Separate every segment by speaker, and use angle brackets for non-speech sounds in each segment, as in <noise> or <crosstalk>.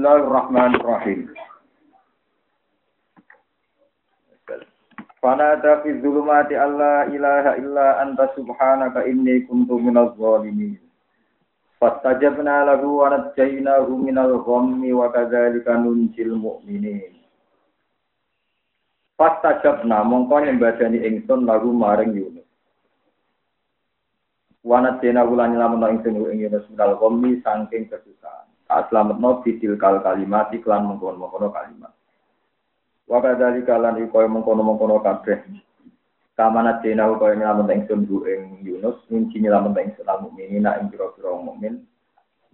Speaker 1: Bismillahirrahmanirrahim. Fanada fi zulumati alla ilaha illa anta subhanaka inni kuntu minaz zalimin. Fastajabna lahu wa najjaynahu minal ghammi wa kadzalika nunjil mu'minin. Fastajabna mongko nyembadani ingsun lagu maring Yunus. Wanat dena wulan nyelamet ingsun ing Yunus minal ghammi saking kesusahan. Tak selametno bidil kal kalimat iklan mengkono-mengkono kalimat. Wa kadzali kalan iku mengkono-mengkono kabeh. Kamana dina kaya nyelamet ingsun bu ing Yunus ngunci nyelamet ingsun al mukminina ing pira-pira mukmin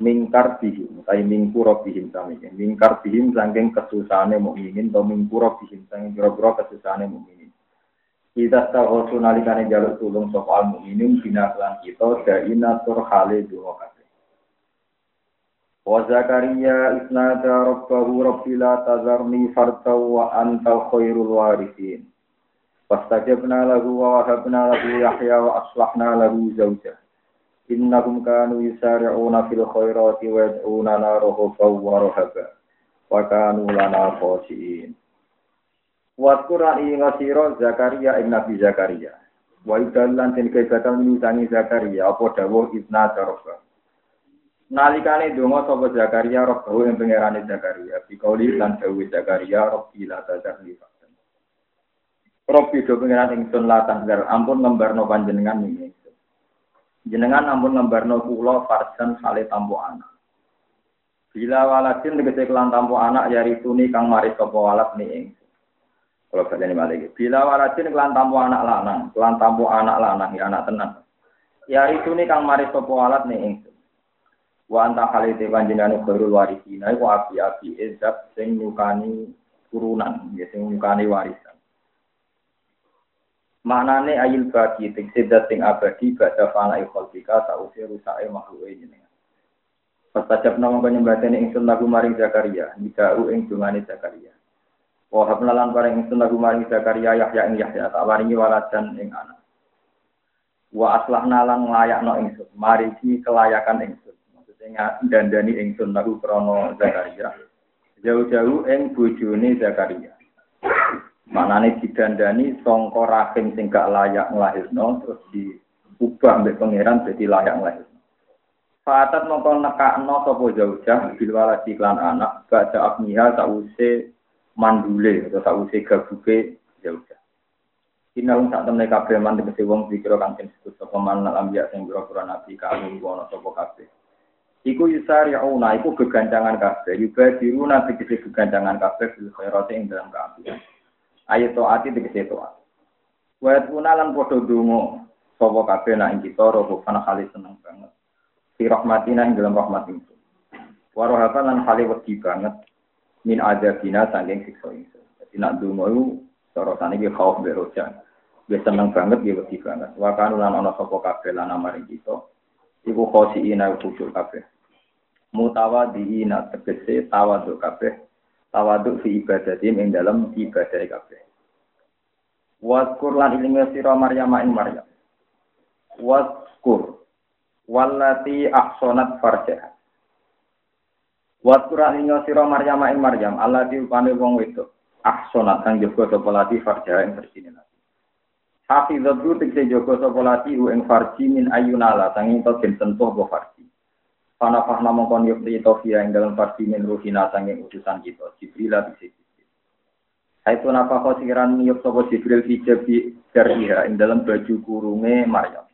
Speaker 1: mingkar bihim tai mingkuro bihim sami mingkar bihim saking kesusahane mukminin atau mingkuro bihim saking pira-pira kesusahane mukminin kita tahu sunalikane jaluk tulung sapa al mukminin bina kita daina tur hale donga Wa Zakaria isnada rabbahu rabbi la tazarni farta wa anta khairul warithin. Fastajabna lahu wa wahabna lahu Yahya wa aslahna lahu zawjah. Innahum kanu yusari'una fil khairati wa yad'una na rahabaw wa rahaba. Wa kanu lana khashiin. Wa Qur'an ing Zakaria ing Nabi Zakaria. Wa idallan tin kaibatan Zakaria apa dawuh rabbahu. Nalikane donga sapa Zakaria robbahu ing pangerane Zakaria, bikauli lan dawuh Zakaria robbi la tazar li fakten. Robbi do pangeran ingsun la tazar ampun ngembarno panjenengan ing. Jenengan ampun ngembarno kula farsan sale tampo anak. Bila waladin tegese kelan tampo anak yari tuni kang maris sapa walad ni ingsun. Kalau kalian balik, bila waladin kelan tampo anak lanang, kelan tampo anak lanang ya anak tenang. Yari tuni kang maris sapa walad ni ingsun. Wa anta halite panjenengan khairul warisina iku api-api ezat sing nyukani turunan, ya sing nyukani warisan. Maknane ayil bagi tegese sing abadi badha fana khalqika sause rusake makhluke jenengan. Pastajab nama penyembatan ingsun lagu maring Zakaria, nidau ing dungane Zakaria. Wa habna lan paring ingsun lagu maring Zakaria Yahya ing Yahya tak waringi waladan ing anak. Wa aslahna lan nglayakno ingsun, mariki kelayakan ingsun sing dandani ingsun lagu krana Zakaria. Jauh-jauh ing bojone Zakaria. Manane didandani sangka rahim sing gak layak nglahirno terus diubah mbek pangeran dadi layak nglahirno. Fatat mongko nekakno sapa jauh-jauh bil waladi klan anak baca abniha sause mandule atau sause gabuke jauh-jauh. Inalung sak temne kabeh man wong dikira kang disebut sapa man lambiya sing pira-pira nabi sapa kabeh. Iku yusari'una, iku gegancangan kabeh. Yubadiru nabi kese gegancangan kabeh bil khairati ing dalam keapian. Ayat to'ati tegese to'at. Wayat puna lan podo dungo. Sopo kabeh nak ing kita, robo kana kali seneng banget. Si rahmatina ing dalam rahmat itu. Warohapa lan kali wedi banget. Min adabina sangking sikso itu. Jadi nak dungo itu, sorotane ki khauf beroja. Dia seneng banget, dia wedi banget. Wakanu lan ono sopo kabeh lan amaring kita. Iku khosi ina khusyuk kabeh mutawaddiina tegese tawaduk kabeh. Tawaduk fi ibadati ing dalam ibadah kabeh. Waskur lan ilinge sira Maryam ing Maryam. Waskur wallati ahsanat farjaha Waskur lan ilinge sira Maryam ing Maryam Allah diupane wong wedok ahsanat kang jaga sapa lati farjaha ing bersine Hafizatu tegese jaga sapa lati ing farji min ayunala sanging to sentuh bo farji Pana fahna mongkon yukti tofia yang dalam farsi min ruhina sanging utusan kita. Jibril lah bisa Hai tu napa kau sikiran yuk sopo Jibril hijabi dariha ing dalam baju kurunge Maryam.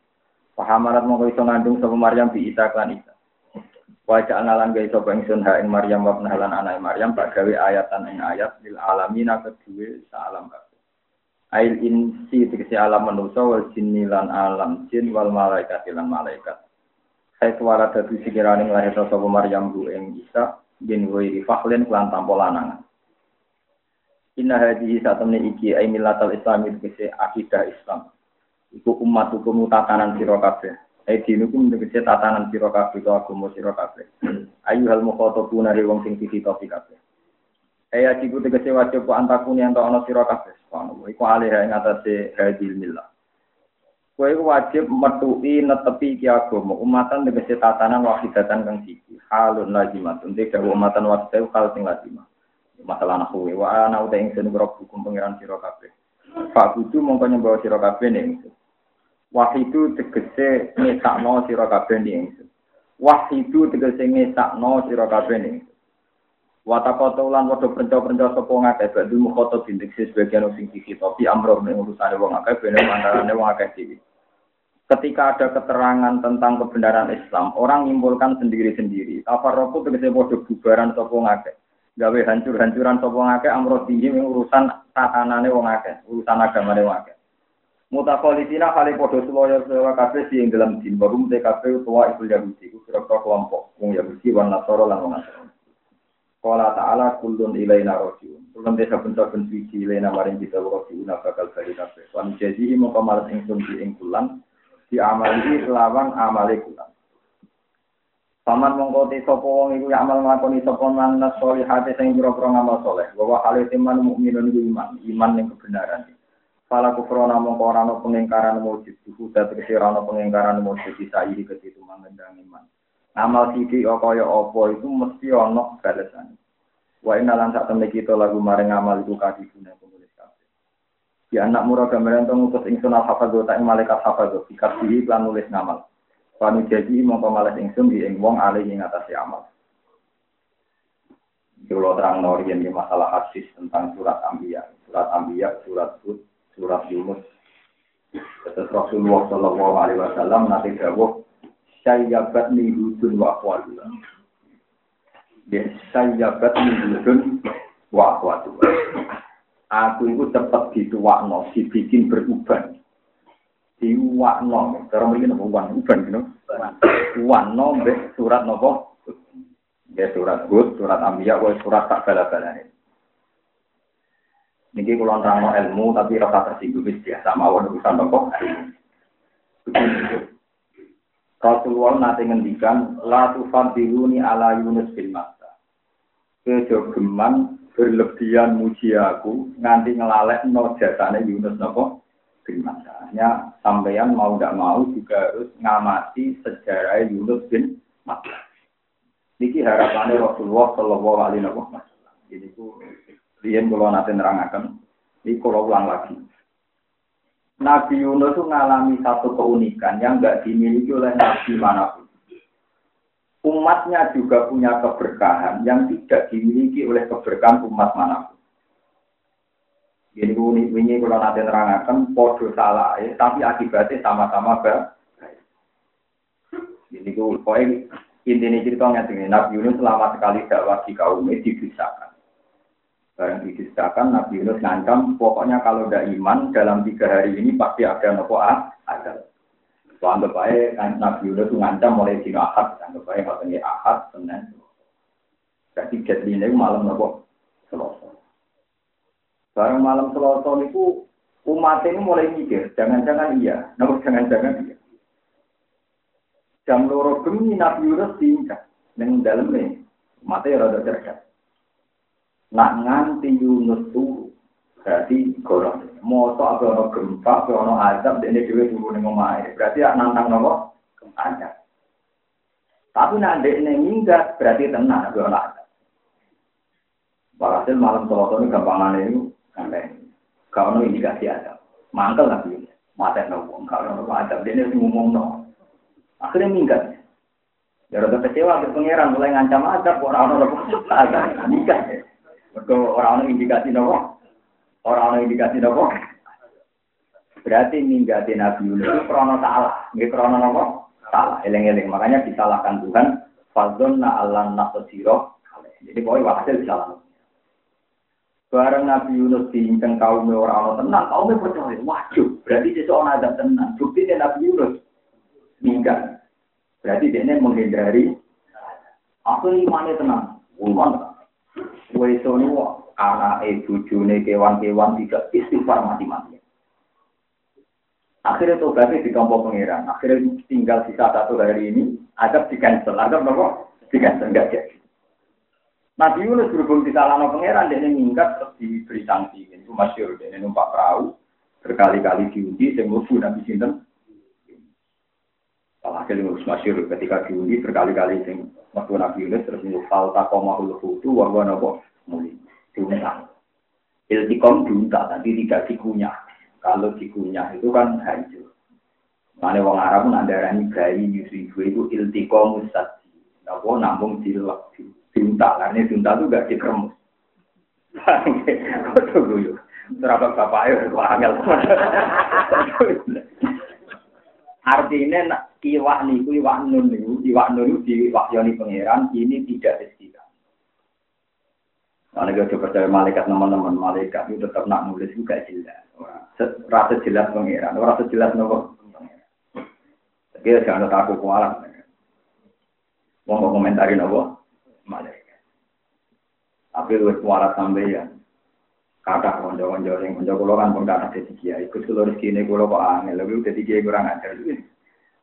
Speaker 1: Pahamarat mongko iso ngandung sopo Maryam bi ita klan ita. Wajah analan gaya sopo ingsun ha ing Maryam wa penahalan anak Maryam tak gawe ayatan ing ayat lil alamina kedua saalam kabeh. Ail insi tegesi alam manusa wal jinni lan alam jin wal malaikat lan malaikat. Saya suara dadu sikirane nglahirno sapa Maryam bu ing Isa bin Wairi Fakhlin klan tanpa lanangan. Inna hadhihi satamne iki ai millatal Islam tegese akidah Islam. Iku umat hukum tatanan sira kabeh. Ai dinukum tegese tatanan sira kabeh to agama sira kabeh. Ayu hal mukhatabuna wong sing dititopi kabeh. Ai akibu tegese wajib antakuni antak ana sira kabeh. Subhanallah. Iku alih ing atase hadil millah. Kowe wajib metuhi netepi iki agama umatan tegese tatanan wahidatan kang siji. Halun lazimatun te dawa umatan wahidah hal sing lazimah. Masalah nahwu wa ana uta ingsun hukum pangeran sira kabeh. Pak Budu mongko nyembah sira kabeh ning Wahidu tegese ngesakno sira kabeh ning Wahidu tegese ngesakno sira kabeh ning Watakota ulan padha prenca-prenca sapa ngakeh badhe mukhoto bintik sebagian sing dikitopi amro ning urusane wong akeh bene mantarane wong akeh dhewe. Ketika ada keterangan tentang kebenaran Islam, orang menyimpulkan sendiri-sendiri. Tafarroku tegese padha bubaran sapa ngakeh. Gawe hancur-hancuran sapa ngakeh amro tinggi ing urusan tatanane wong akeh, urusan agamane wong akeh. Mutakolisina kali podo seloyo sewa kabeh sing dalam din baru TKP utawa ibu Yahudi, kira-kira kelompok wong Yahudi wan Nasara lan wong Nasrani. Kala ta'ala kullun ilaina rojiun. Kullun desa saben suci ilaina maring kita rojiun bakal bali kabeh. Wan jadi mongko malas ingsun di ing kulan di amali lawan amale kulan. Paman mongko te sapa wong iku amal nglakoni sapa man hati sing pira-pira ngamal saleh. Wa hale teman mukminun iku iman, iman ning kebenaran. Fala kufrona mongko ora ana pengingkaran mujud, huda tegese ora ana pengingkaran mujud isa iki ketitu mangendang iman. Amal siji kaya apa itu mesti ana balasan. Wa inna lan sak temne kita lagu maring amal iku kadibune penulis kabeh. Ya anak murah gambaran to ngutus ingsun al hafadho tak malaikat hafadho dikasih lan nulis ngamal. Panu jadi mongko malas ingsun di ing wong alih ing atase amal. Kalau terang norian di masalah hadis tentang surat Ambiya, surat Ambiya, surat Hud, surat Yunus. Terus Rasulullah Shallallahu Alaihi Wasallam nanti dawuh sayyabat min hudun wa akhwatuha. Ya, sayyabat min hudun wa akhwatuha. Aku itu cepat dituakno, dibikin beruban. Diwakno, cara mriki napa wan uban gitu. Wano mbek surat napa? Ya surat Hud, surat Ambiya, wa surat tak bala-balane. Niki kula nerangno ilmu tapi rasa tersinggung biasa mawon urusan napa. Rasulullah nanti ngendikan la tufadiluni ala Yunus bin Matta. Kejogeman berlebihan muji aku nganti ngelalek no jasane Yunus nopo bin Matta. Hanya sampeyan mau tidak mau juga harus ngamati sejarah Yunus bin Matta. Niki harapannya Rasulullah Shallallahu Alaihi Wasallam. Ini ku lian kalau nanti nerangakan. Ini kalau ulang lagi. Nabi Yunus itu mengalami satu keunikan yang nggak dimiliki oleh Nabi mana pun. Umatnya juga punya keberkahan yang tidak dimiliki oleh keberkahan umat mana pun. Jadi ini kalau nanti terangkan podo salah, ya, tapi akibatnya sama-sama baik. Jadi poin intinya ceritanya Nabi Yunus selama sekali dakwah di kaumnya dibisakan. Barang diceritakan Nabi Yunus ngancam, pokoknya kalau tidak iman dalam tiga hari ini pasti ada nopo ah, ada. So, anggap baik Nabi Yunus ngancam mulai dino ahad, anggap baik ini ahad, senin. Jadi jadi ini malam nopo selasa. Barang malam selasa itu umat ini mulai mikir, jangan-jangan iya, nopo jangan-jangan iya. Jam loro gemi Nabi Yunus tingkat, neng dalamnya, umatnya rada cerdas. Nak nganti Yunus turu, berarti golong. Moto apa ono gempa, apa ono azab, ini juga turu ning omahe. Berarti ya nantang nopo azab. Tapi nanti ini minggat, berarti tenang, apa ono azab. Walhasil malam selasa ini gampangan itu sampai gak ono indikasi azab. Mangkel lagi, mata nopo, ono nopo azab. Ini ngomong no. Akhirnya minggat. Ya rada kecewa ke pangeran mulai ngancam azab, orang orang <laughs> azab. Minggat ya. Mereka orang-orang indikasi nopo, orang-orang indikasi nopo. Berarti ninggati Nabi Yunus itu krono salah, nggak krono nopo salah, eleng-eleng. Makanya disalahkan Tuhan. Fadzonna Allah nasosiro. Jadi pokoknya hasil disalahkan. Bareng Nabi Yunus diinceng kaum orang-orang tenang, kaumnya percaya, wajib. Berarti seseorang ada tenang. Bukti Nabi Yunus meninggal. Berarti dia menghindari. Aku imannya tenang. Ulman ini anak ibu june kewan-kewan tidak istighfar mati-mati. Akhirnya tobatnya ditompo pengiran. Akhirnya tinggal sisa satu hari ini, ada di cancel. Ada berapa? Di cancel enggak jadi. Nabi Yunus berhubung di salano pangeran, dia minggat terus diberi sanksi. Ini masyur, dia numpak perahu, berkali-kali diundi, saya mlebu Nabi Sinten, Walhasil Yunus masyur ketika diundi berkali-kali sing waktu Nabi Yunus terus ini fal takomahul hutu warga nopo muli diuntang. Iltikom diuntak tapi tidak dikunyah. Kalau dikunyah itu kan hancur. Mana wong Arab pun ada rani bayi nyusui itu iltikom ustad. Nopo nambung dilek diuntak karena diuntak itu gak dikremus. Kau tunggu yuk. Terapa bapak ayo angel. <laughs> Artinya iwak niku iwak nun niku iwak nun diwakyoni pangeran ini tidak istilah. Nah, kita percaya malaikat teman-teman malaikat itu tetap nak nulis juga jelas. Rasa jelas pangeran, rasa jelas nopo. Dia jangan takut kualat. Mau komentarin nopo malaikat. Tapi lu kualat sampai ya kata konco-konco yang konco kulo kan pun kata jadi kiai ikut kulo rezeki ini kulo kok angel jadi kiai kurang ajar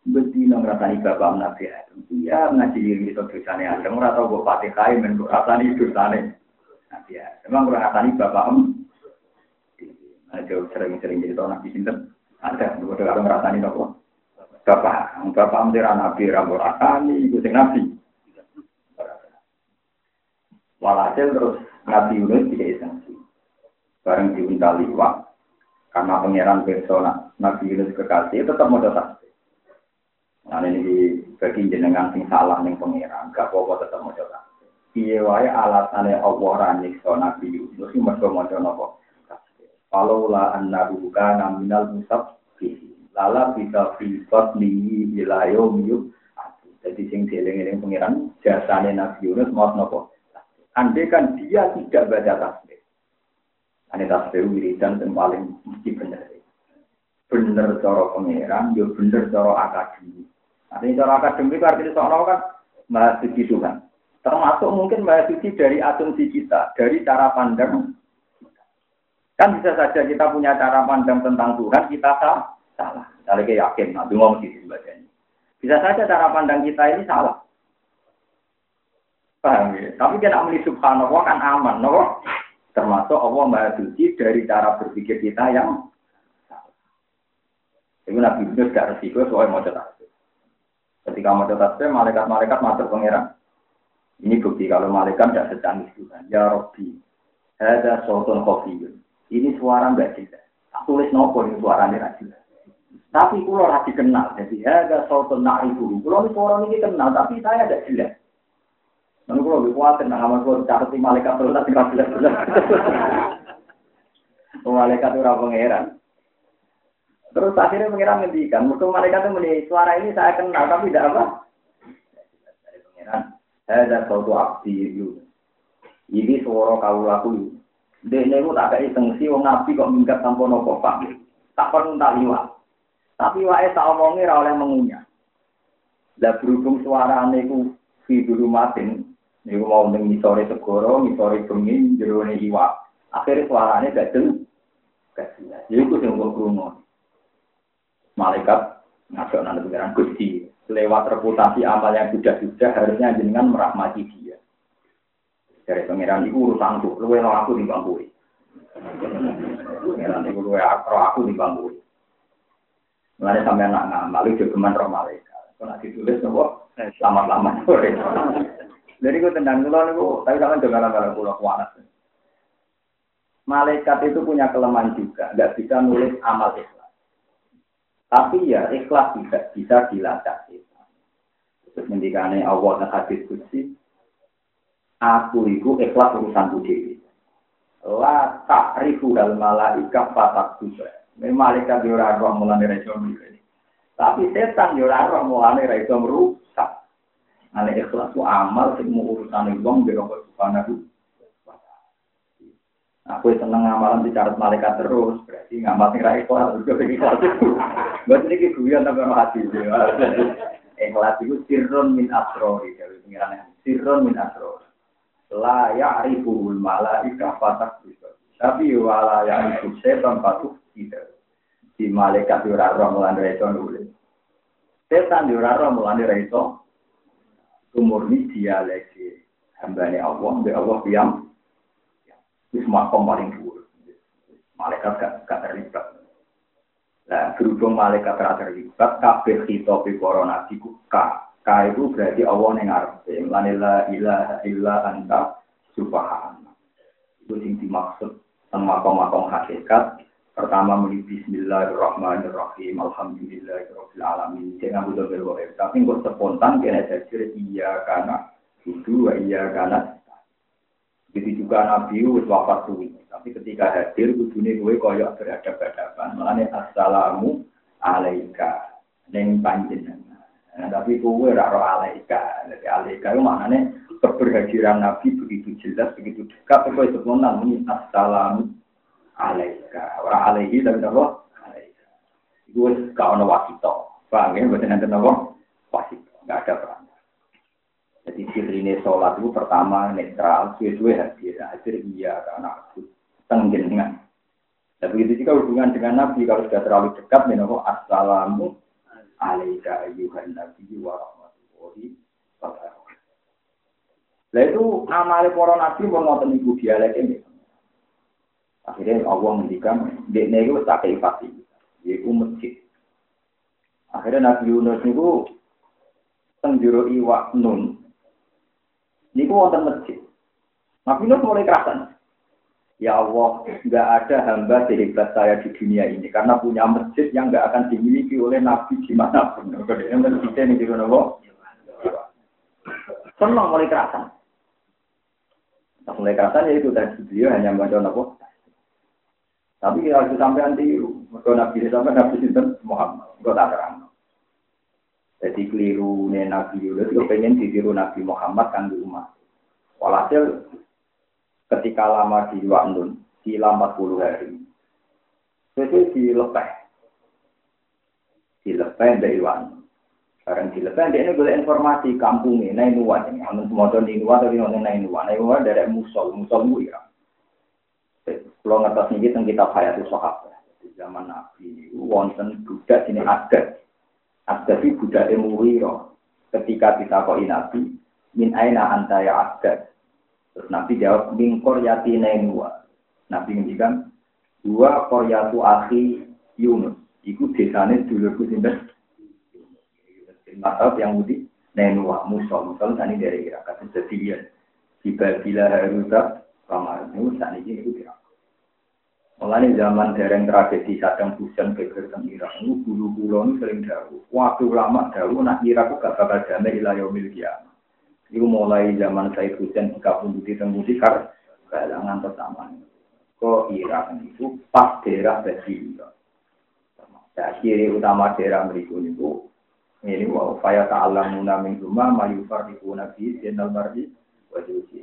Speaker 1: Beti nang rasani bapak nabi Adam. Iya ngaji diri itu dosane Adam. Ora tau kok pati kai men rasani dosane. Nabi Adam. Emang kurang rasani bapak em. Ada sering-sering jadi nabi sinten. Ada. Udah kalau ngerasani nopo. Bapak. Bapak mentira nabi rambo rasani. Itu sing nabi. Walhasil terus Nabi Yunus tidak sanksi bareng diminta liwat karena pangeran persona Nabi Yunus kekasih tetap mau tasbih. Nah ini bagi jenengan sing salah ning pangeran, gak apa-apa tetap mau tasbih. Piye wae alasane Allah ra nyiksa Nabi Yunus iki mergo maca? Kalau la annahu kana minal. Lala bisa fi qatlihi ila yaumil jadi sing dieling-eling pangeran jasane Nabi Yunus mau? Andai kan dia tidak baca tasbih Ane tasbih wiridan yang paling mesti bener. Bener cara pangeran, yo ya bener cara akademi. Artinya cara akademi itu artinya seorang kan mahasiswa Tuhan. Termasuk mungkin mahasiswa dari asumsi kita, dari cara pandang. Kan bisa saja kita punya cara pandang tentang Tuhan, kita salah. salah. Misalnya kayak yakin, nanti ngomong di bacanya. Bisa saja cara pandang kita ini salah. Paham ya? Tapi kita ambil subhanallah kan aman, no? Termasuk Allah Maha Suci dari cara berpikir kita yang Itu Nabi Yunus gak resiko soal mau tasbih. Ketika mau tasbih, malaikat-malaikat masuk pangeran. Ini bukti kalau malaikat tidak secanggih Tuhan. Ya Robbi, ada sultan kopi. Ini suara nggak jelas. Tak tulis nopo ini suaranya nggak jelas. Tapi kulo rasi kenal. Jadi ada sultan nak ibu. Kulo ini suara ini kenal, tapi saya tidak jelas. Lalu kalau lebih kuat, nah amal kalau catat malaikat terus tapi nggak jelas jelas. <laughs> Malaikat itu orang pangeran. Terus akhirnya pangeran ngendikan, musuh malaikat itu meni suara ini saya kenal tapi tidak apa. Dari pangeran, saya ada suatu abdi itu. Ini suara kau laku. Dia ini tak ada sih, wong nabi kok minggat tanpa nopo pak. Tak perlu tak liwat. Tapi wae tak omongnya oleh mengunyah. Lah berhubung suara niku fi dulu matin Niku mau ning ngisore segoro, ngisore bengi, jerone iwak. Akhirnya suaranya. Gak jelas. Jadi itu yang gue Malaikat ngajak nanti pengiran Gusti. Lewat reputasi amal yang sudah-sudah harusnya jenengan merahmati dia. Dari pengiran itu urusan tuh, lu yang aku di bangku. Pengiran itu lu aku aku di bangku. Mulai sampai anak ngamal, itu geman roh malaikat. Kalau ditulis nopo, selamat-selamat sore. Jadi gue tendang dulu nih tapi kalian dengar dengar pulau kuanas. Malaikat itu punya kelemahan juga, nggak bisa nulis amal ikhlas. Tapi ya ikhlas tidak bisa dilacak. Terus mendikane Allah dan hadis aku itu ikhlas urusan budi. La ribu dal malaikat fatak juga. Memang malaikat di orang roh mulai dari Tapi setan orang roh mulai dari merusak. Ane ikhlas ku amal sing mau urusan wong biro subhanahu Aku seneng ngamalan di carat malaikat terus, berarti ngamal sing ra ikhlas juga ikhlas. Buat ini guyon tambah hati. Ikhlas itu sirron min asrori dari pengiran sirron min asrori. La ya'riful malaika fatak. Tapi wala ya'rifu setan patuh tidak. Di malaikat ora roh mulane itu nulis. Setan ora roh mulane itu Umurni dia lagi hambanya Allah, be Allah diam. Itu makom paling dulu. Malaikat gak, gak terlibat. Nah, berhubung malaikat terlibat, kabeh khitobi para nabi ku ka. Ka itu berarti Allah yang ngarepe. Lanila ilaha illa anta subhanallah. Itu sing dimaksud sama makom hakikat. Pertama muni bismillahirrahmanirrahim. Alhamdulillahirabbil alamin. Jangan butuh berwahid. Tapi kok spontan kena jadi iya karena itu iya karena jadi juga Nabi wis wafat suwi. Tapi ketika hadir kudune kowe koyo berhadap-hadapan. Mulane assalamu alaika ning panjenengan. Nah, tapi kowe ora ro alaika. Jadi alaika itu maknanya keberhadiran Nabi begitu jelas, begitu dekat. Kowe spontan muni assalamu alaika. Ora alaihi tapi apa? Alaika. Iku wis gak ono wasito. Paham ya? Mboten enten apa? Enggak ada. Jadi sirine sholat itu pertama netral, suwe-suwe hadir, hadir iya karena aku tenggengan. Dan begitu juga hubungan dengan Nabi, kalau sudah terlalu dekat, menopo assalamu alaika ayyuhan nabi wa rahmatullahi wa. Nah itu amal para nabi mau ngoten ibu dialek ini. Akhirnya Allah mendikan, dia nego tak keipati, yaitu masjid. Akhirnya Nabi Yunus itu tenjuru iwak nun, Niku wonten masjid. Nabi Nuh mulai kerasan. Ya Allah, nggak ada hamba sehebat saya di dunia ini karena punya masjid yang nggak akan dimiliki oleh Nabi di mana pun. Yang masjidnya ini di mana Senang mulai kerasan. Nah, mulai kerasan ya itu tadi beliau hanya baca nopo. Tapi kalau sampai nanti, mereka Nabi sampai Nabi Sinten Muhammad, enggak tak terang. Jadi keliru nih Nabi Yunus itu pengen ditiru Nabi Muhammad kan di rumah. Walhasil ketika lama di Wa'nun, di 40 hari. Itu dilepeh. Dilepeh dari Wa'nun. Sekarang dilepeh, dia ini boleh informasi kampung ini, nah ini Wa'nun. Amun semua ini Wa'nun, tapi Wa'nun. Nah ini Wa'nun dari Musol, Musol itu ya. Kalau ini tentang kitab Hayatul Sahabat. Di zaman Nabi, wonten budak ini adat Abdasi budak Emuwiro. Ketika kita Nabi, min aina anta ya abdad. Terus Nabi jawab, min koryati nainwa. Nabi ngendikan, dua koryatu akhi Yunus. Iku desane dulurku sinten. Maaf yang mudi nainwa musol musol tani dari Irak. Kata sedian. Tiba bila haruta kamar itu tani ini itu Irak. Mulai zaman dereng tragedi Saddam Hussein geger teng Irak, itu bulu ini sering jauh. Waktu lama jauh, nak Irak gak bakal damai yaumil kiamat. Itu mulai zaman Said Hussein di tembuti kar galangan pertama. Kok Irak itu pas daerah Irak. Ya, ciri utama daerah mereka itu ini wow faya ta'allamuna min rumah mayufar di nabi jenal mardi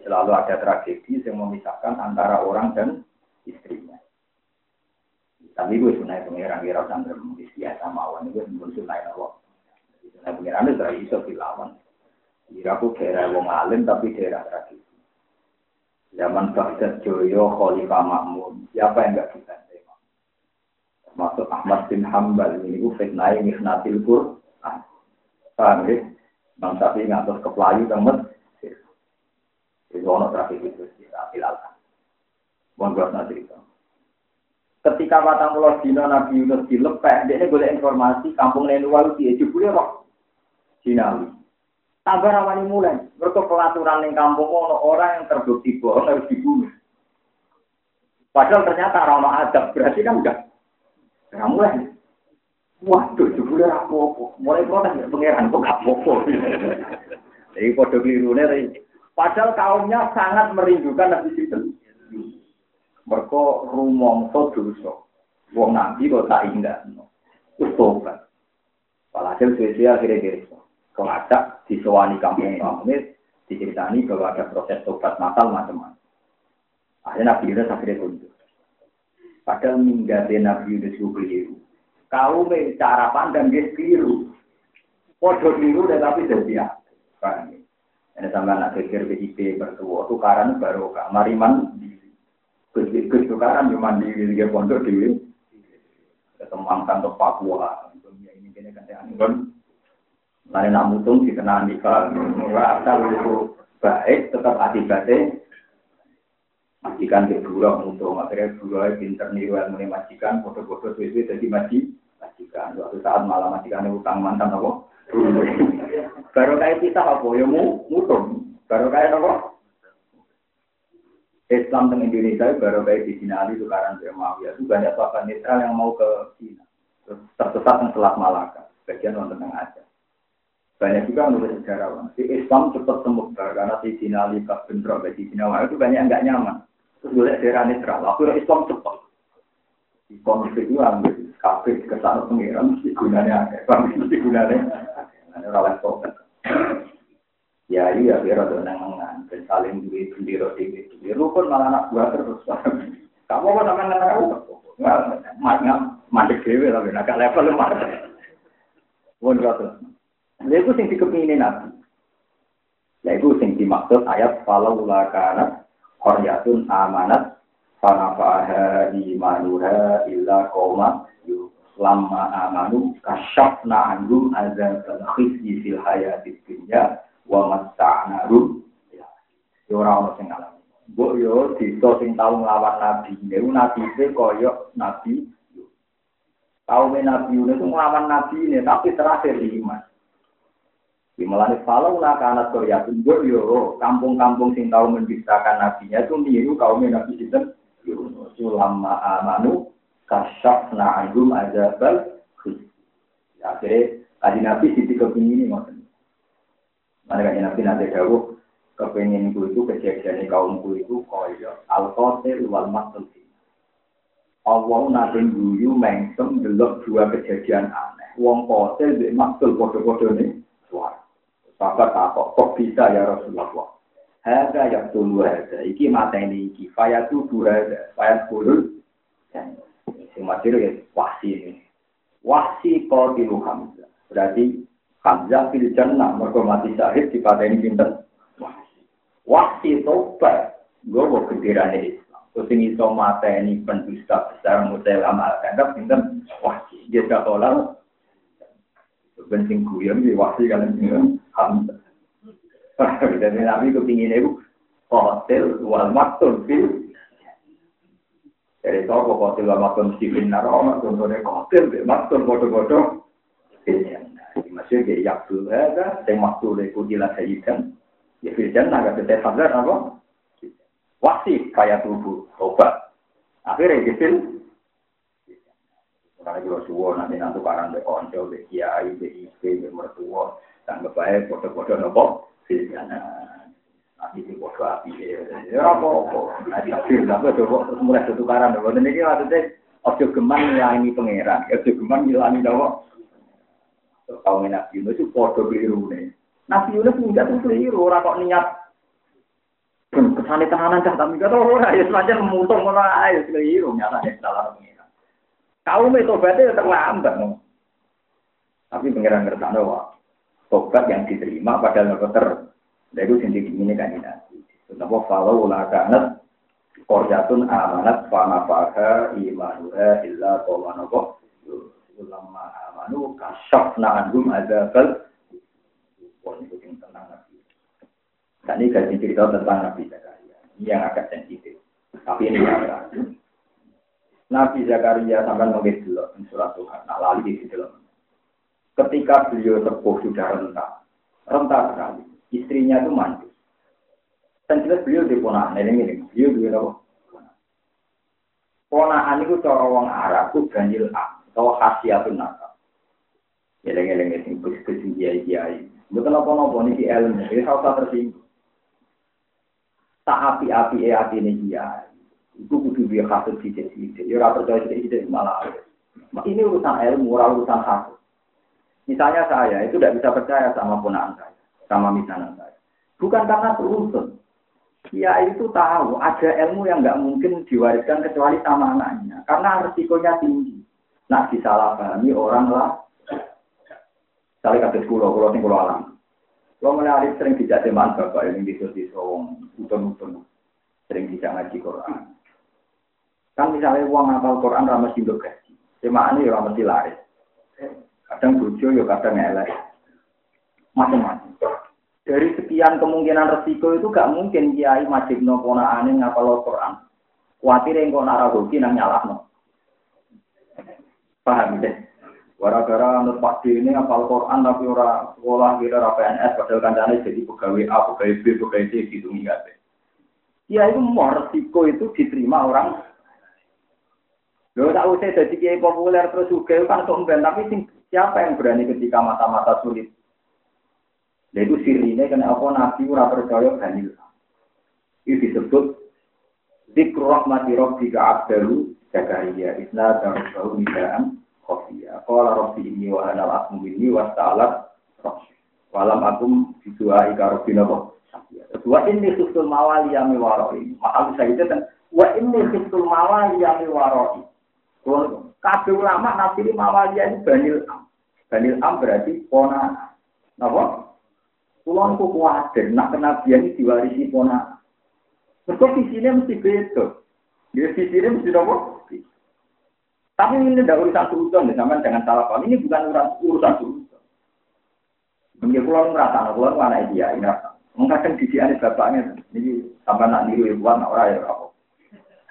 Speaker 1: selalu ada tragedi yang memisahkan antara orang dan istrinya. Tapi gue sunai pengiran kira sandra mungkin biasa mawon itu pun sunai Allah. Sunai pengiran itu dari iso dilawan. Kira aku daerah wong alim tapi daerah tradisi. Zaman Baghdad Joyo, Khalifah Makmun, siapa yang nggak bisa terima? Termasuk Ahmad bin Hambal ini gue fitnah Mihnatil Quran. Paham ya? Bang Sapi ngatur ke temen. Itu ono trafik itu sih, Apilalkan. Mohon gue itu. Ketika patang pulau dino Nabi Yunus dilepek, dia ini boleh informasi kampung Nenuwalu dia jebule roh Jinawi. Tambah rawani mulai, mereka pelaturan yang kampung ono orang yang terbukti bohong harus dibunuh. Padahal ternyata ramah adab berarti kan enggak. Nah, mulai. Waduh, jebule rapopo. Mulai protes ya pangeran kok gak popo. Jadi kode keliru Padahal kaumnya sangat merindukan Nabi Sinten. Mereka rumongso dosa. Wong nabi kok tak indah. Terus tobat. Walhasil suwe akhirnya diriso. Kelacak disewani kampung kampung diceritani bahwa ada proses tobat masal macam-macam. Akhirnya Nabi Yunus akhirnya tunjuk. Padahal minggatnya Nabi Yunus itu keliru. Kau cara pandang dia keliru. Podo keliru tapi jadi ya. Ini sama anak pikir PIP bertuah. Tukaran baru kamariman di Gus tukaran cuma di dia pondok di ketembangkan ke Papua. Ini kini kan kan. Lain nak mutung dikenal nikah. Asal itu baik tetap akibatnya majikan ke buruk mutung akhirnya buruk pinter niru ilmu majikan foto-foto itu jadi maji majikan. Suatu saat malah majikan utang mantan apa? <laughs> Baru kayak kita apa? Ya mu, mutung. Baru kayak apa? Islam di Indonesia baru kayak di Cina Ali tukaran Muawiyah itu banyak sahabat netral yang mau ke Cina. Terus tersesat Malaka. Bagian orang tengah aja. Banyak juga menurut sejarawan. Si Islam cepat semebar karena si Cina Ali pas bentrok di Cina itu banyak nggak nyaman. Terus boleh daerah netral. Akhirnya Islam cepat. Di konflik itu ambil kafe ke sana pengiran mesti gunanya. Mesti gunanya. Ada orang level. Ya iya ada nengan dan saling duit bendera itu. Lu pun malah anak buah terus. <laughs> Kamu kok sama anak aku? Nggak, mati dewe tapi agak level lu mati. Pun kata. Lha iku sing dikepingin Nabi. Lha iku sing dimaksud ayat falau la kana qaryatun amanat fanafaha imanuha illa qauma lamma amanu kasyafna anhum azabal khizyi fil hayatid dunya wa matta'narum ya ora ono sing ngalami mbok yo desa sing tau nglawan nabi. Niku nabi e koyo nabi. Kaum Nabi Yunus itu ngelawan Nabi ini, tapi terakhir iman. Dimulai kalau nak anak Korea tunggu yo kampung-kampung sing tahu mendustakan nabinya itu niru kaum nabi sinten? Ulama amanu kasyaf na anhum azabal ya, akhirnya kaji nabi sisi kepingin ini mana kaji nabi nanti jauh kepingin ku itu kejadian kaumku itu koyo al qatil wal maktul Allah nanti guyu mengsem delok dua kejadian aneh. Wong qatil di maktul bodoh-bodoh nih suara. Sahabat takut, kok bisa ya Rasulullah? Hada yang tulu hada, iki mata ini iki, faya tubuh hada, faya kulul, sing mati ya wahsi ini. Wahsi kau Hamzah. Berarti Hamzah fil jannah, mereka mati syahid di pada ini pinter. Wahsi. Tobat, mau kedirane Islam. Terus ini so mata ini pendusta besar mutelama, karena pinter wahsi. Dia tak tolak, bensin guyon di wahsi kalian Hamzah. <laughs> Jadi Nabi kepingin itu hotel wal maktul fil. Jadi toko hotel wal maktul benar. Oh, maktul be maktul bodoh-bodoh. Masih kayak yaktul ada, saya maktul itu jelas. Ya firjan agak tetap sadar apa? Wasi kayak tubuh, obat. Akhirnya gitu. Karena juga suwo nanti nanti barang be onco, be kiai, be istri, be mertua, dan kebaik foto-foto nopo filmnya. Nanti di foto api ya apa apa. Nanti film apa coba mulai tukaran. Nopo ini maksudnya ojo geman ngilangi pangeran, ojo geman ngilangi nopo. Kau Nabi Yunus itu foto keliru nih. Nabi Yunus enggak tuh keliru, orang kok niat kesane tenanan cah tapi kata ora ya semacam mutung ngono ae keliru nyata salah pengiran. Kaum itu berarti terlambat. No. Tapi pengiran ngerti wah, tobat yang diterima padahal nggak. Dari itu sendiri ini kan nabi. Kenapa kalau ulah kanat korjatun amanat fana faha imanuha illa tawanobo ulama amanu kasyaf na'anhum azabal Wah, itu yang tenang Nabi. Dan ini kasih cerita tentang Nabi Zakaria. Ini yang agak sensitif. Tapi ini yang Nabi Zakaria sampai nulis dulu surat Tuhan. Nah, lali di situ Ketika beliau sepuh sudah renta, renta sekali. Istrinya itu mandi. Dan jelas beliau di ponaan, ini ini, beliau di apa? Ponaan itu cara orang Arab itu ganjil A, atau khasiatun nakal. Eleng-eleng itu kus-kus kiai-kiai. Betul apa-apa ini ilmu, ini harus tersinggung. Tak api-api e hati ini kiai. Itu kudu dia kasut sidik-sidik. Ya ora percaya sidik-sidik malah. Ini urusan ilmu, urusan hak. Misalnya saya itu tidak bisa percaya sama ponaan saya, sama misalnya saya. Bukan karena beruntun. Dia itu tahu ada ilmu yang nggak mungkin diwariskan kecuali sama anaknya, karena resikonya tinggi. Nah, disalahpahami orang lah. Saya kata sekolah, kalau tinggal alam. Kalau menarik sering dijak teman bapak yang di di sawong, utun-utun, sering dijak ngaji Quran. Kan misalnya uang ngapal Quran ramah sih gaji. Cuma ini ya ramah laris. Kadang bojo ya kadang elek. Macam-macam. Dari sekian kemungkinan resiko itu gak mungkin kiai majib no aneh ngapal Quran. Kuatir yang kau nara hoki nang nyalah no. Paham deh. Gara-gara anut Pak ini apal Quran tapi ora sekolah kira ora PNS padahal kancane jadi pegawai A, pegawai B, pegawai C gitu nggak Ya itu mau resiko itu diterima orang. Lo tak usah jadi kiai populer terus juga kan sombong tapi siapa yang berani ketika mata-mata sulit? Nah itu sirine kena apa nabi ora percaya ganil. Itu disebut Zikru rahmati rabbika abdalu Zakaria Isna darbahu nidaan khofiyah. Qala rabbi ini wa anal ini wa ta'alat Walam akum bidua ika rabbina Wa ini khiftul mawali yami waroi. Maka bisa itu kan Wa ini khiftul mawali yami waroi. Kabeh ulama nafsiri mawali ini Banil Am. Banil Am berarti pona. Napa? Kulon ku kuatir, nak kenabian ini diwarisi pona. Mereka visinya mesti beda. Dia visinya mesti nopo. Tapi ini tidak urusan suudon, sama jangan salah paham. Ini bukan urusan urusan suudon. Mungkin pulau merasa, pulau mana dia ini rasa. Mengkadang didikan bapaknya, ini tambah nak niru ibuan, orang ya apa.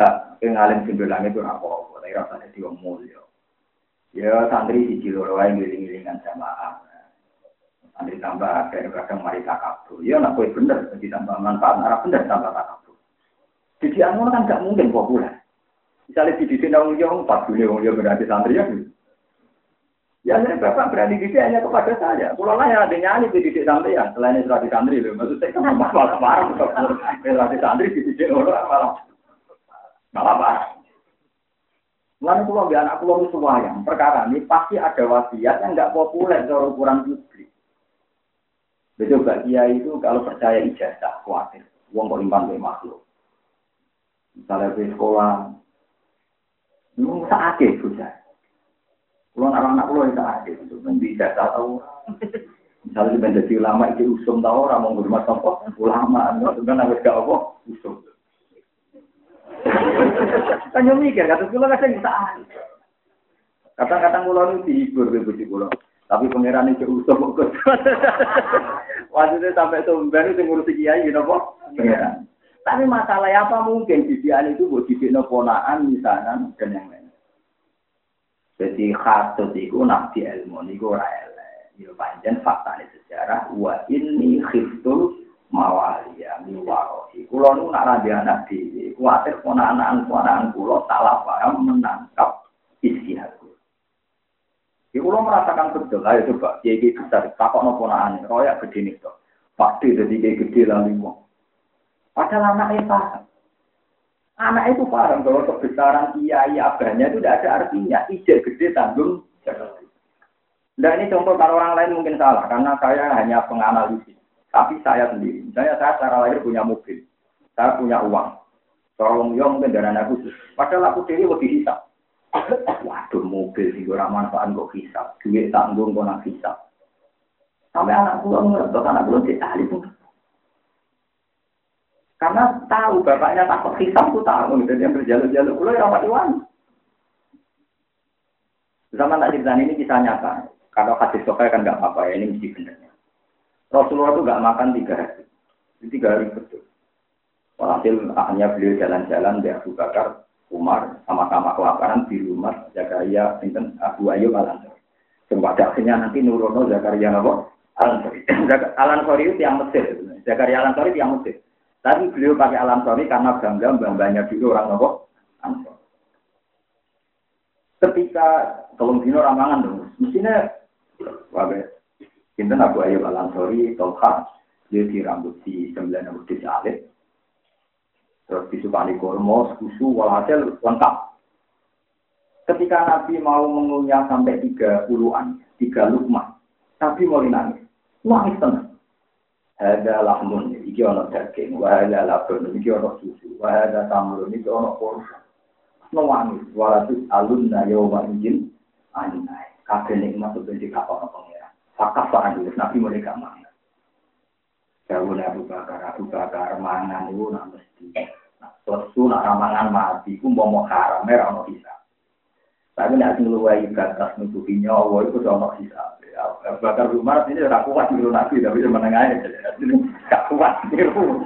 Speaker 1: Hak, ngalim simbelang itu apa, tapi rasanya dia mulia. Ya santri di Ciloro yang ngiling-ngilingan jamaah. Santri tambah kadang-kadang mari takabur. Ya nak kue bener, jadi tambah manfaat, arah bener tambah takabur. Jadi anu kan gak mungkin populer. Misalnya di didik nang yang empat dunia wong berarti santri ya. Ya saya bapak berani didik hanya kepada saya. Kalau lah yang ada nyanyi di didik santri ya, selain itu di santri loh. Maksud saya kan malah parah. Di santri di didik orang malah malah parah. Lalu kalau biar anak pulau semua yang perkara ini pasti ada wasiat yang nggak populer dari ukuran publik. Betul Mbak Kiai itu kalau percaya ijazah khawatir, uang kok impan makhluk. Misalnya di sekolah, itu sakit bocah. Kalau anak-anak itu sakit, itu nanti jasa tahu. Misalnya di menjadi ulama itu usum tahu orang mau ngurmat apa ulama, itu kan harus gak apa usum. <laughs> Kan yang mikir, kata pulau kan bisa Kata-kata pulau itu dihibur di bujuk pulau. Tapi pangeran itu usum kok. <laughs> Maksudnya sampai sumber itu ngurusi kiai, gitu kok. Pangeran. Tapi masalah apa mungkin didikan itu buat didik ponaan misalnya dan yang lain. Jadi khatut itu nabi ilmu niku ora elek. Ya panjen fakta ini sejarah wa ini khiftul mawalia miwarohi. Kulo nu nak rabi anak dhewe, kuwatir ponaan-ponaan kulo salah paham menangkap isi aku. Ya kulo merasakan betul, ayo coba, kiai besar, takok no ponaan, royak gede nih toh. Pasti jadi kiai gede lalu. Padahal anaknya paham. Anak itu paham bahwa kebesaran kiai abahnya itu tidak ada artinya. Ijek gede tanggung Nah ini contoh kalau orang lain mungkin salah karena saya hanya penganalisis. Tapi saya sendiri, misalnya saya secara lahir punya mobil, saya punya uang. Tolong ya mungkin dana khusus. Padahal aku sendiri lebih hisap. Waduh mobil sih orang manfaat kok hisap. Duit tanggung kok nak hisap. Sampai anak pulang ngerti, anak pulang ahli pun. Karena tahu bapaknya takut hisap tuh tahu dia berjalur-jalur pulau ya rapat iwan. Zaman tak cerita ini kisah nyata. Kalau kasih sokai kan nggak apa-apa ya ini mesti benernya. Rasulullah itu nggak makan tiga hari. Tiga hari betul. Walhasil akhirnya beliau jalan-jalan di Abu Bakar, Umar, sama-sama kelaparan di rumah Zakaria, Sinten Abu Ayyub al Ansori. Pada akhirnya nanti Nurono Zakaria apa? Al Ansori. <coughs> Al Ansori itu yang Mesir. Zakaria Al Ansori itu yang Mesir. Tapi beliau pakai alam sorry karena bangga bangganya dulu orang nopo. Ketika tolong dino ramangan dong, mestinya wabe. Kita Abu Ayyub al Ansori, Tolha, dia di rambut di sembilan rambut di alit, terus disukani kormo, susu, walhasil lengkap. Ketika Nabi mau mengunyah sampai tiga puluhan, tiga lukmah, Nabi mau nangis, nangis tenang. Ada lahmun, iki ono daging, wahada labun, iki ono susu, wahada tamrun, iki ono kursa. Nangis, walatus alunna yawma izin, anai. Kabeh nikmat itu di kapal pengiran. Fakaf pak Andi, Nabi mereka mana. Jauh Abu Bakar, Abu Bakar, mangan itu nak mesti. Lesu nak ramangan mati, ku mau haram, merah mau bisa. Tapi nak ngeluai batas nutupi nyawa, itu udah mau bisa. Bakar Umar ini tidak kuat di Nabi, tapi menengahnya tidak kuat niru.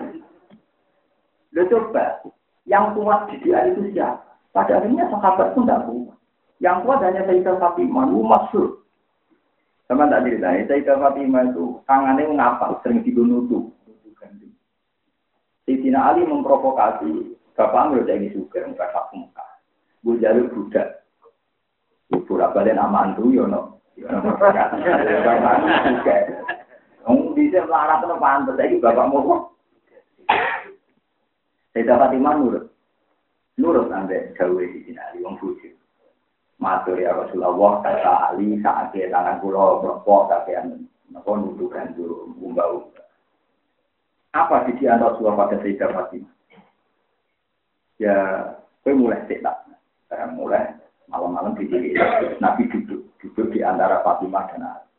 Speaker 1: Lo coba, yang kuat di dia itu siapa? Pada akhirnya sahabat pun tidak kuat. Yang kuat hanya Sayyidah Fatimah, itu masyur. Sama tak ceritanya, Sayyidah Fatimah itu tangannya ngapal, sering dibunuh Sayyidina Ali memprovokasi, Bapak Amir jadi suka, enggak sak muka. Gue jalur budak. Ibu balik nama antu, yono. Yono, Wong bisa melarat itu pantas, lagi bapak mau. Saya dapat iman nurut. Nurut sampai jauh di sini, wong bujuk. Matur ya Rasulullah, kata Ali, saat dia tangan pulau, berpok, kakean, nopo nuduhkan dulu, umbau. Apa di antara Rasulullah pada Sayyidah Fatimah? Ya, gue mulai setak. Saya mulai malam-malam di sini. Nabi duduk, duduk di antara Fatimah dan Ali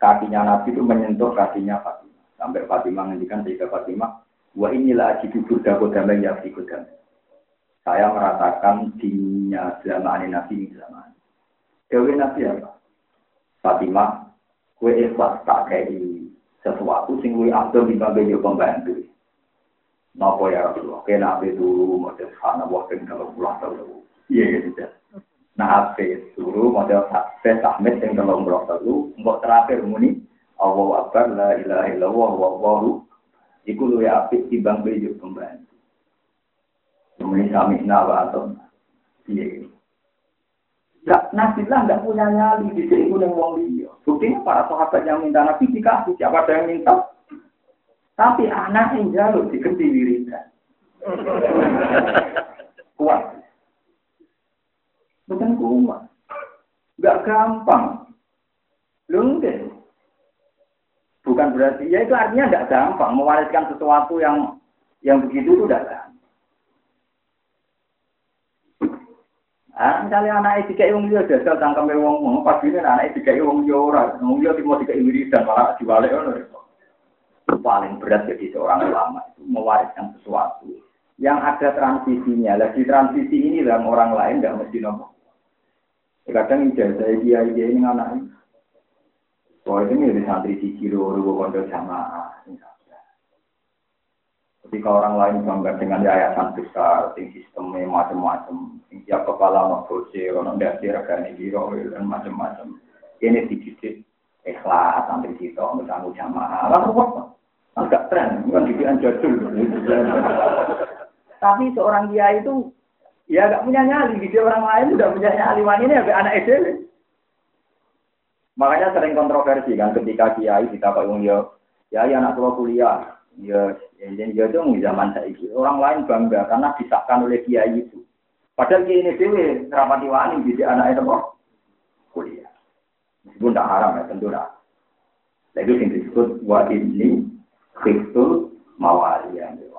Speaker 1: kakinya Nabi itu menyentuh kakinya Fatimah. Sampai Fatimah menghentikan sehingga Fatimah, wa inilah aji dubur dako damai ya damai. Saya merasakan dinginnya zaman Nabi ini zaman. Dewi Nabi apa? Fatimah, kue ikhlas tak kayak sesuatu sing kue abdul di bagai pembantu. Napa ya Rasulullah? Kena Nabi dulu, mau sana waktu kalau pulang tahu. Iya gitu. Nah, ape suruh model ape tahmid yang tolong blok telu, mbok terakhir muni Allah Akbar la ilaha illallah wallahu iku luwe apik timbang bejo pembantu. Muni sami nawa atau piye. Ya, Nabi lah nggak punya nyali di sini yang wong liya. Buktinya para sahabat yang minta Nabi dikasih siapa ada yang minta. Tapi anak yang jalur diganti wiridan. <laughs> Kuat. Bukan kuat. Gak gampang. Lu Bukan berarti, ya itu artinya tidak gampang. Mewariskan sesuatu yang yang begitu itu tidak gampang. Ah, misalnya anak itu kayak wong liya jajal tangkeme wong mau pas ini anak itu kayak wong liya ora, wong liya tiba tiga wiridan malah dibalik. Paling berat jadi seorang ulama itu mewariskan sesuatu yang ada transisinya. Lagi transisi ini dalam orang lain tidak mesti nomor. Kadang ijazah dia dia ini anak ini. Bahwa ini dari santri siji loro kondo jamaah. Ketika orang lain bangga dengan yayasan besar, sing sistemnya macam-macam, tiap kepala mau kursi, orang dasi regani biro dan macam-macam. Ini dididik ikhlas santri kita untuk tanggung jamaah. Lalu apa? Agak tren, bukan didikan jadul. Tapi seorang dia itu Ya gak punya nyali, gitu orang lain udah punya nyali. Ini ya anak SD. Makanya sering kontroversi kan ketika kiai kita pak ya ya anak tua kuliah, ya jadi ya itu zaman saya orang lain bangga karena disahkan oleh kiai itu. Padahal kiai ini dewi rapati wani jadi anak itu kok kuliah. Meskipun tak haram ya tentu tak. Lagi yang disebut wa ini khiftul mawaliyan.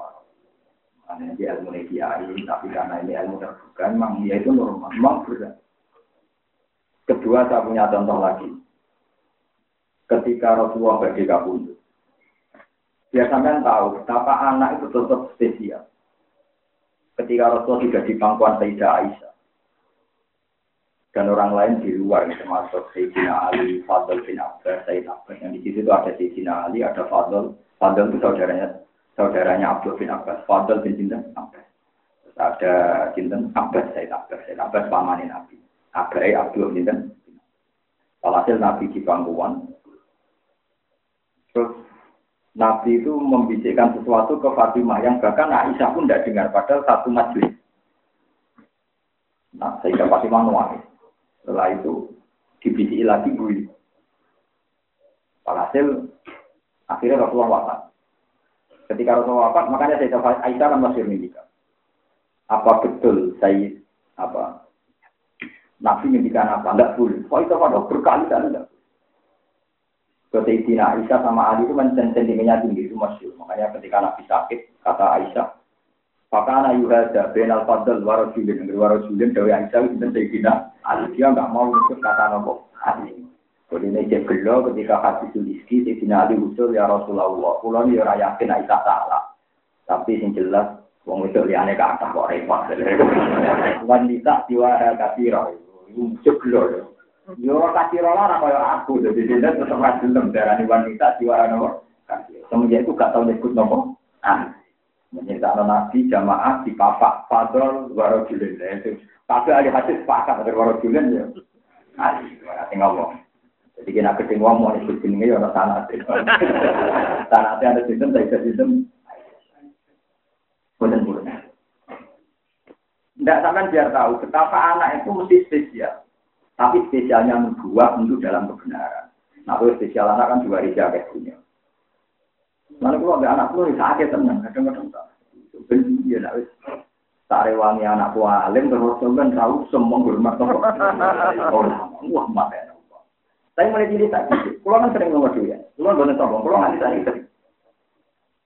Speaker 1: Karena dia ilmu kiai, tapi karena ini ilmu terbuka, memang dia itu normal, memang berat. Kedua, saya punya contoh lagi. Ketika Rasulullah bagi biar sampean tahu betapa anak itu tetap spesial. Ketika Rasulullah tidak di pangkuan Sayyidah Aisyah, dan orang lain di luar termasuk Sayyidina Ali, Fadl bin Abbas, Sayyid Abbas yang di situ itu ada Sayyidina Ali, ada Fadl, Fadl itu saudaranya saudaranya Abdul bin Abbas, Fadl bin Jinten Abbas. Terus ada Jinten Abbas, Said Abbas, Said Abbas pamanin Nabi. Abai Abdul Jinten. Walhasil Nabi di pangkuan. Terus Nabi itu membisikkan sesuatu ke Fatimah yang bahkan Aisyah pun tidak dengar padahal satu majelis. Nah, sehingga Fatimah nangis. Setelah itu dibisiki lagi gue. Walhasil akhirnya Rasulullah wafat. Ketika Rasulullah wafat, makanya saya tahu Aisyah kan masih mendikat. Apa betul saya apa Nabi mendikan apa? Enggak boleh. Kok itu pada berkali-kali enggak Sayyidina Aisyah sama Ali itu kan sentimennya tinggi itu masih. Makanya ketika Nabi sakit, kata Aisyah, Fakana yuhada benal fadl warajulin. Warajulin dari Aisyah itu Sayyidina Ali. Dia enggak mau ikut kata nopo Jadi ini cek gelo ketika hati sulizki, Sayyidina Ali usul ya Rasulullah. Pulau ini orang yakin Aisyah salah. Tapi yang jelas, wong itu liane ke atas kok repot. <laughs> Wanita diwara kasiro. Gelo. Yo kasiro lah kaya aku. Jadi dia tetap rajulem. Darah wanita diwara nopo. Semenjak itu gak tahu nyebut nopo. Ah. Menceritakan Nabi jamaah di papak fadol warojulin. Itu tapi ahli hadis sepakat dari warojulin ya. Ali, nanti ngomong. Jadi kena gede ngomong disebut jenenge ya orang tanah. Tanah ada sistem, saya sistem. Bukan-bukan. Tidak sampai biar tahu betapa anak itu mesti spesial. Tapi spesialnya membuat untuk dalam kebenaran. Nah, kalau spesial anak kan juga rija kayak punya. Mana kalau ada anak lu sakit tenang, kadang-kadang tak. Ben ya nak wis tarewangi anak tua alim terus kan tahu semua hormat. Wah, mate. Saya mulai tak gitu. Kulo kan sering ngomong ya. Kulo boleh sombong, kulo nggak bisa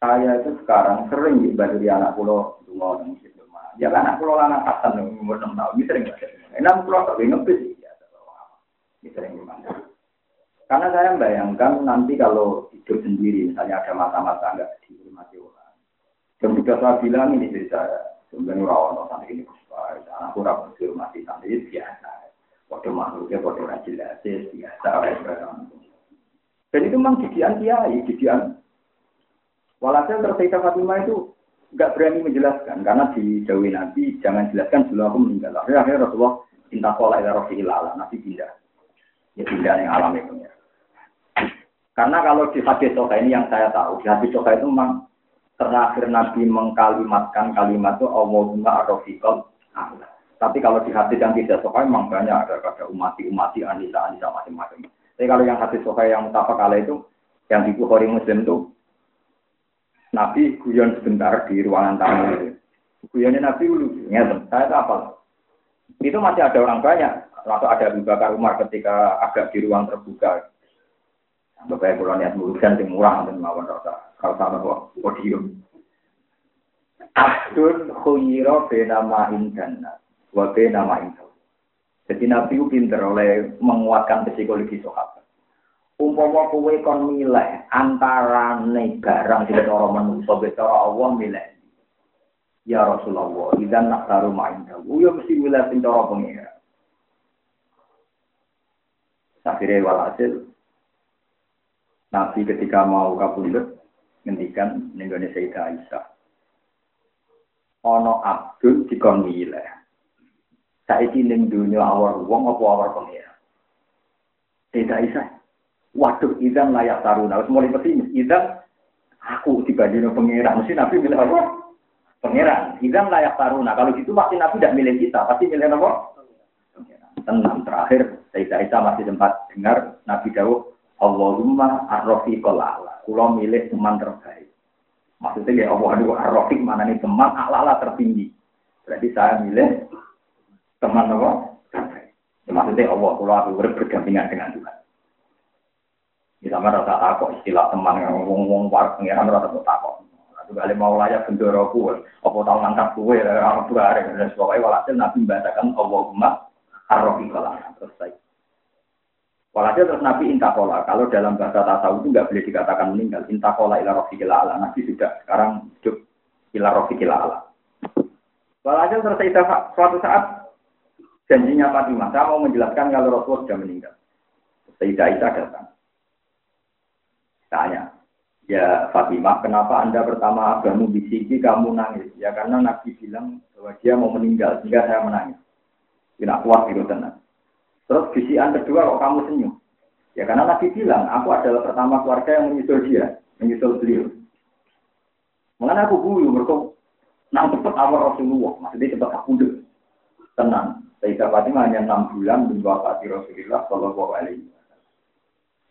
Speaker 1: Saya itu sekarang sering di anak kulo dungo nang masjid Ya kan anak kulo lanang kasan umur enam tahun, ini sering. Enam kulo tak ngepis ya. Ini sering gimana? Karena saya membayangkan nanti kalau hidup sendiri, misalnya ada masa-masa enggak dihormati orang. Dan saya bilang ini dari saya, sebenarnya orang sampai ini anak kurang dihormati ini biasa. Waktu makhluknya, waktu orang jelas, biasa. Dan itu memang didian kiai, didian. Walhasil tersisa Fatimah itu nggak berani menjelaskan karena di Jawa Nabi jangan jelaskan dulu aku meninggal. Akhirnya, akhirnya Rasulullah minta pola ila Rasulullah ilala, Nabi pindah. Ya pindah yang alami punya. Karena kalau di hadis Soka ini yang saya tahu, di hadis Soka itu memang terakhir Nabi mengkalimatkan kalimat itu Allahumma arrofiqal Allah. Tapi kalau di hadis yang tidak Soka memang banyak ada kata umati umati anisa anisa macam-macam. Tapi kalau yang hadis Soka yang mutafak kala itu yang di Bukhari Muslim itu Nabi guyon sebentar di ruangan tamu itu. Guyonnya Nabi dulu, ingat, saya apa? Itu masih ada orang banyak. Atau ada Abu Bakar Umar ketika agak di ruang terbuka. Bapak kalau niat urusan yang murah dan mawon rasa kalau sama kok podium. Abdul khuyiro benama indana, wa benama indana. Jadi Nabi pinter oleh menguatkan psikologi sahabat. Umpama kowe kon milih antara barang sing cara manusa cara Allah milih. Ya Rasulullah, idan nak taruh main tahu, ya mesti milih sing cara pengira. Akhirnya walhasil, Nabi ketika mau kabundut ngendikan nenggone Sayyidah Aisyah. Ono abdul dikon milih. Saiki ning dunya awar wong apa awar pengira. Sayyidah Aisyah. Waduh, idan layak taruna. Harus mulai pesimis. Idan aku dibandingin pengira. Mesti Nabi milih apa? Pengira. Idan layak taruna. Kalau gitu pasti Nabi tidak milih kita. Pasti milih apa? Tenang terakhir. Sayyidah Aisyah masih sempat dengar Nabi Dawud Allahumma arrofiqol ala. Kulo milih teman terbaik. Maksudnya ya Allah aduh arrofiq mana nih teman ala tertinggi. Berarti saya milih teman apa? Terbaik. Ya, maksudnya Allah kulo aku bergandengan dengan Tuhan. Ini sama rasa takut istilah teman yang ngomong-ngomong para pengiran rasa takut. Aku kali mau layak bendoro kue, apa tahu ngangkat kue, orang tua dan sebagainya. Walhasil Nabi membacakan Allahumma arrofiqol ala. Terus baik. Walhasil terus Nabi intakola. Kalau dalam bahasa tasawuf itu nggak boleh dikatakan meninggal. Intakola ila rofiqil ala. Nabi sudah sekarang hidup ila rofiqil ala. Walhasil terus suatu saat janjinya Fatimah. Saya mau menjelaskan kalau Rasulullah sudah meninggal. Sayyidah Aisyah datang. Tanya, ya Fatimah, kenapa Anda pertama agama bisiki kamu nangis? Ya karena Nabi bilang bahwa dia mau meninggal, sehingga saya menangis. Tidak kuat itu tenang. Terus bisian kedua kok kamu senyum? Ya karena Nabi bilang, aku adalah pertama keluarga yang menyusul dia, menyusul beliau. Mengenai aku guyu, mereka nang cepat awal Rasulullah, maksudnya cepat aku. Tenang, Sayyidah Fatimah hanya enam bulan Pati Rasulullah Shallallahu Alaihi Wasallam.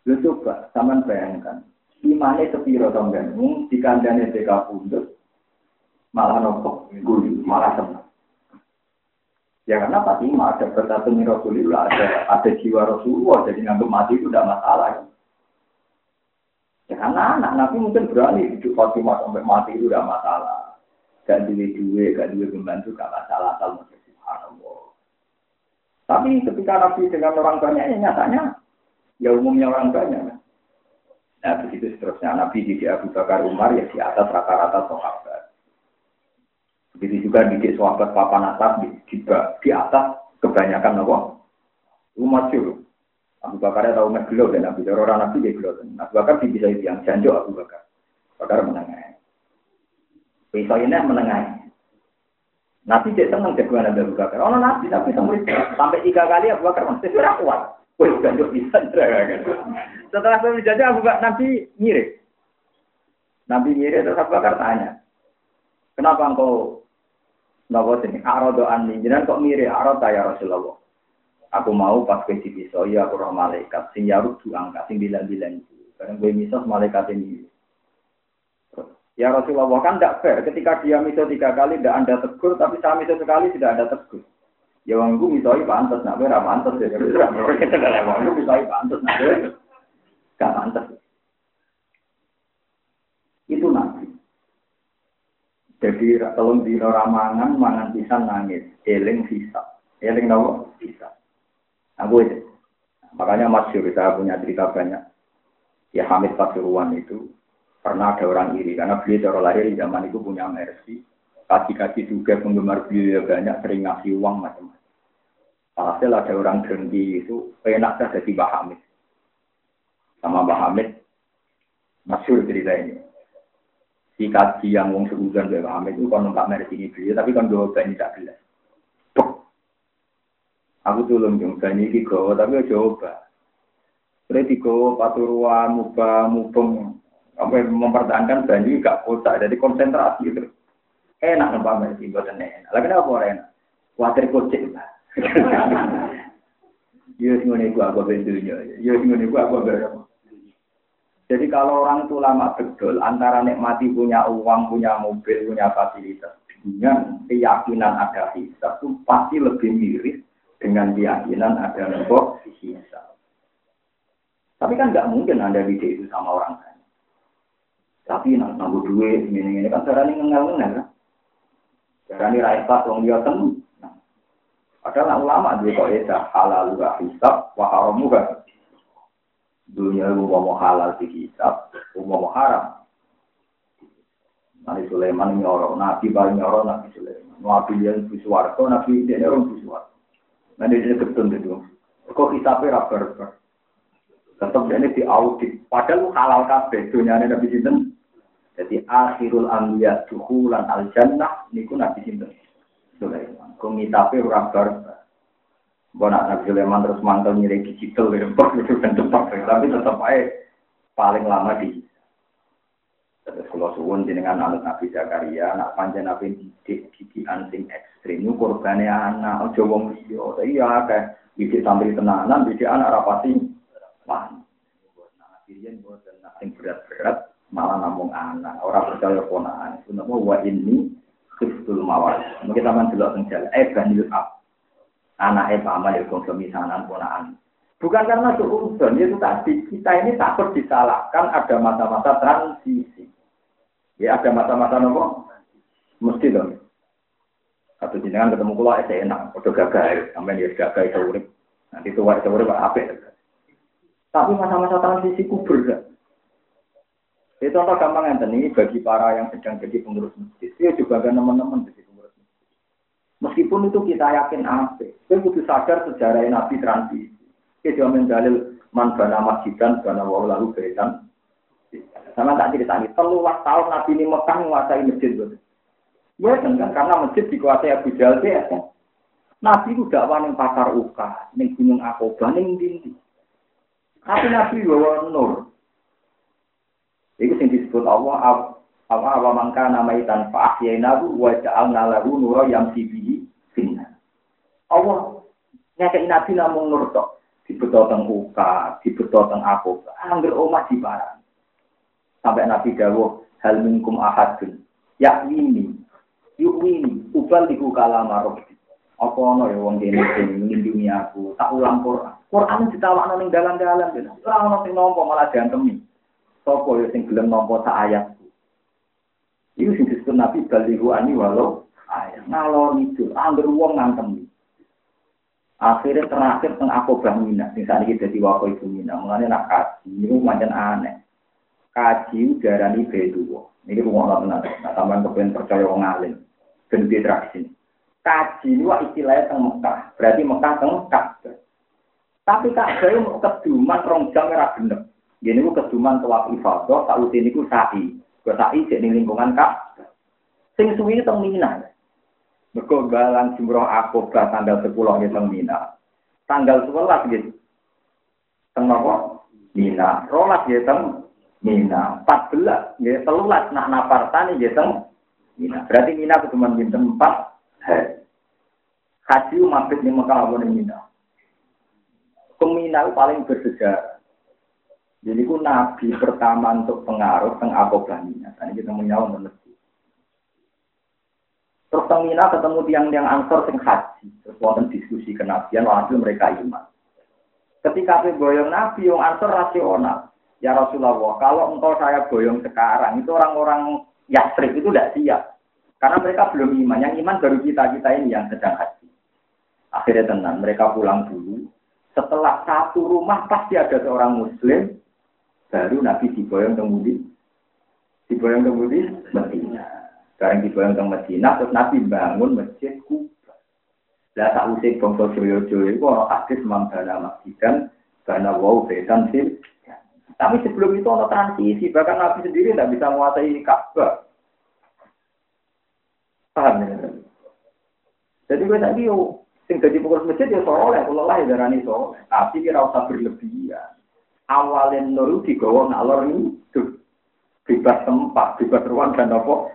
Speaker 1: Lu coba, taman bayangkan, imane sepiro tongganmu, di kandangnya TK Pundut, malah nopo, guyu, malah senang. Ya karena Fatimah ada bersatu Rasulullah, ada ada jiwa Rasulullah, jadi nganggep mati itu tidak masalah. Ya karena anak Nabi mungkin berani hidup Fatimah sampai mati itu tidak masalah. Gak duit duit, gak duit membantu, gak masalah subhanallah. Tapi ketika Nabi dengan orang banyak, ya nyatanya ya umumnya orang banyak. Nah begitu seterusnya Nabi di Abu Bakar Umar ya di atas rata-rata sahabat. Begitu juga di sahabat papan atas di, di, di atas kebanyakan apa? Umat juru. Abu Bakar tahu mas gelo dan Abu Bakar orang Nabi dia gelo. Abu Bakar bisa yang janjo Abu Bakar. Bakar menangnya. Iso ini menengah. Nabi cek seneng jagoan Abu Bakar. Oh nabi tapi sampai sampai tiga kali Abu Bakar masih tidak kuat. Wih, gak bisa. Setelah saya menjadi Abu Bakar, Nabi mirip. Nabi mirip terus Abu Bakar tanya, kenapa engkau Nopo sini, arodo ani, jangan kok mirip aroda ya Rasulullah. Aku mau pas ke pisau, ya aku roh malaikat, sing yaruk du angka, sing bilang-bilang itu. Karena gue misos malaikat ini. Ya Rasulullah kan tidak fair. Ketika dia miso tiga kali tidak anda tegur, tapi saya miso sekali tidak ada tegur. Ya wong gue misoi pantas, nak gue pantas ya. Kita wong misoi pantas, nak gue gak pantas. Itu nabi. Jadi kalau di ramangan mangan pisan nangis, eling sisa, eling nawa sisa. Aku itu. Makanya masyur saya punya cerita banyak. Ya Hamid Pasuruan itu Pernah ada orang iri, karena beliau cara lahir di zaman itu punya mercy. Kaki-kaki juga penggemar beliau ya banyak, sering ngasih uang macam-macam. Hasil ada orang dengki itu, enak saja jadi Mbah Hamid. Sama Mbah Hamid, masyur cerita ini. Si kaji yang wong sebulan Mbah Hamid itu kan nggak mercy beliau, tapi kan dua ini tak jelas. Aku tulung jeng ini tiga, tapi coba. Berarti kau paturuan, muka, mubeng, apa mempertahankan banyu gak kota, jadi konsentrasi gitu. Enak nembak mersi, buat enak. Lagi apa orang enak? Khawatir kocek lah. <laughs> Iya sing ngene aku bendunya. Iya sing ngene aku berapa. Jadi kalau orang itu lama betul antara nikmati punya uang, punya mobil, punya fasilitas dengan keyakinan ada hisab itu pasti lebih miris dengan keyakinan ada nopo hisab. Tapi kan nggak mungkin anda bisa itu sama orang lain. Tapi nak nambah duit ini ini kan cara ini ngengel ngengel kan. Cara ini rakyat pas wong dia temu. Padahal ulama dia kok ya halal juga hisab, wah haram juga. Dunia mau halal di hisab, mau haram. Nabi Sulaiman nyoro, Nabi paling nyoro Nabi Sulaiman. Nabi yang biswarto, Nabi dia orang biswarto. Nah dia ketun itu. Kok hisabnya rabar Tetap ini di audit. Padahal halal kabeh dunia ini Nabi. Jadi akhirul anbiya duhulan al jannah niku nabi sinten. Sulaiman. Kumitape ora barbar. Mbok nak Nabi Sulaiman terus mantel nyiri digital ya, itu kan tempat, tapi tetap aja paling lama di Terus kalau suwun dengan anak Nabi Zakaria, nak panjang Nabi didik didikan sing ekstrim, itu korbannya anak, ojo wong liya. Iya, kayak didik sambil tenanan, didik anak rapati. Wah, Nabi Yen buat sing berat-berat, malah namung anak. Orang percaya ponaan itu nama wa ini kristul mawar. Mungkin taman dulu tenggal eh banil ab anak eh paman ya konsumsi sanan ponaan bukan karena suudzon itu tadi. Kita ini takut disalahkan. Ada masa-masa transisi. Ya ada masa-masa nopo mesti dong. Atau jenengan ketemu kula es enak. Udah gagal sampai dia gagal itu urip. Nanti tua itu urip apa tapi masa-masa transisi kubur kan itu contoh gampang yang ini bagi para yang sedang jadi pengurus masjid. Itu juga ada teman-teman jadi pengurus masjid. Meskipun itu kita yakin apa, kita butuh sadar sejarah Nabi transisi. Kita jamin dalil man bana masjidan, bana lalu beretan. Sama tak cerita ini, telulah tahun Nabi ini Mekah menguasai masjid. Ya kan, karena masjid dikuasai Abu Jahal ya kan. Nabi itu dakwah yang pasar Uka, ning Gunung Akobah, ning Dindi. Tapi Nabi bawa nur, itu yang disebut Allah apa apa mangka nama itan fa ahyainahu wa ja'alna lahu nura yang sibihi finna. Allah nyakei nabi namung nur tok dibeto teng uka, dibeto teng aku. Angger omah di barang. Sampai nabi dawuh hal minkum ahadun yakini yuwini ubal diku kalama rabbi. Apa ana ya wong kene sing nglindungi aku, tak ulang Quran. Quran ditawakno ning dalan-dalan, ora ana sing nampa malah diantemi. Sopo ya sing gelem nampa sak ayatku. Iku sing disebut Nabi balihu ani walau ayat. Ngalor itu, angger wong ngantem. Akhirnya terakhir teng aku mina, sing saat ini jadi wakil ibu mina. Mulanya nak kaji, ini macam aneh. Kaji darani beduwo. Ini rumah Allah benar. Nah, tambahan kepengen percaya wong alim. Ganti tradisi. Kaji wah istilahnya teng Mekah. Berarti Mekah teng Ka'bah. Tapi Ka'bah itu keduman rong jam merah bener. Gini ku keduman tawaf ifadah, tak usin niku sa'i. Ke sa'i jadi lingkungan kak. Sing suwi teng Mina. Mergo galang jumroh akobah tanggal 10 nggih teng Mina. Tanggal 11 nggih teng napa? Mina. Rolas nggih teng Mina. 14 nggih 13 nak napartani nggih teng Mina. Berarti Mina ketemuan pinten 4 hari. Haji mabit ning Mekah apa ning Mina. Kemina paling bersejarah. Jadi ku nabi pertama untuk pengaruh teng Mina. Tadi kita menyawang menurut Terus Mina ketemu tiang-tiang ansor sing haji. Terus wonten diskusi kenabian, walhasil mereka iman. Ketika boyong Nabi, yang ansor rasional. Ya Rasulullah, kalau engkau saya boyong sekarang, itu orang-orang Yasrib itu tidak siap. Karena mereka belum iman. Yang iman baru kita-kita ini yang sedang haji. Akhirnya tenang, mereka pulang dulu. Setelah satu rumah pasti ada seorang muslim, baru Nabi diboyong kemudian. Diboyong kemudian, Medina. Sekarang dibayang ke Medina, terus Nabi bangun masjid Kuba. Lah tak usik bangsa Joyo-Joyo itu orang hadis mambana masjidan, karena wow besan sih. Tapi sebelum itu ada transisi, bahkan Nabi sendiri tidak bisa menguasai Ka'bah. Paham ya? Jadi gue tadi yo, sing jadi pengurus masjid ya soleh, kalau lah ya darani soleh. Tapi kira usah berlebihan. Awalnya nuru digawa ngalor ini, bebas tempat, bebas ruang dan apa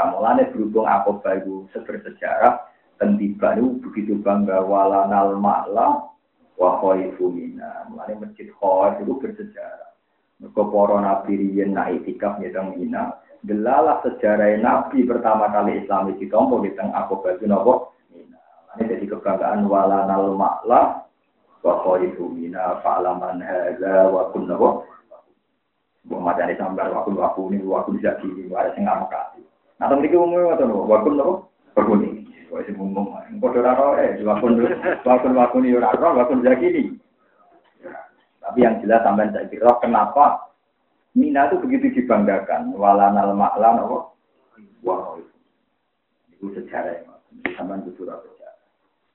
Speaker 1: Mulane berhubung aku baru sejarah dan tiba itu begitu bangga walanal ma'la wa khaifu mina. Masjid khaif itu bersejarah. Mereka para nabi riyen naik itikaf nyedang mina. Delalah sejarah nabi pertama kali Islam itu tompo di tengah aku baju nopo mina. Ini jadi kebanggaan walanal ma'la wa khaifu mina fa'laman hadza wa kun nopo. Bukan ini sambar waktu waktu ini waktu bisa gini, ada yang nggak kasih. Nah, temen iki umum ngoten lho, wakun napa? Berkuni. Wis umum. Padha ora roe, wakun wakun wakun ora roe, wakun zakini. Tapi yang jelas sampean saya kira kenapa Mina itu begitu dibanggakan. Walanal ma'lan apa? Wah, itu sejarah. Sampean itu surat sejarah.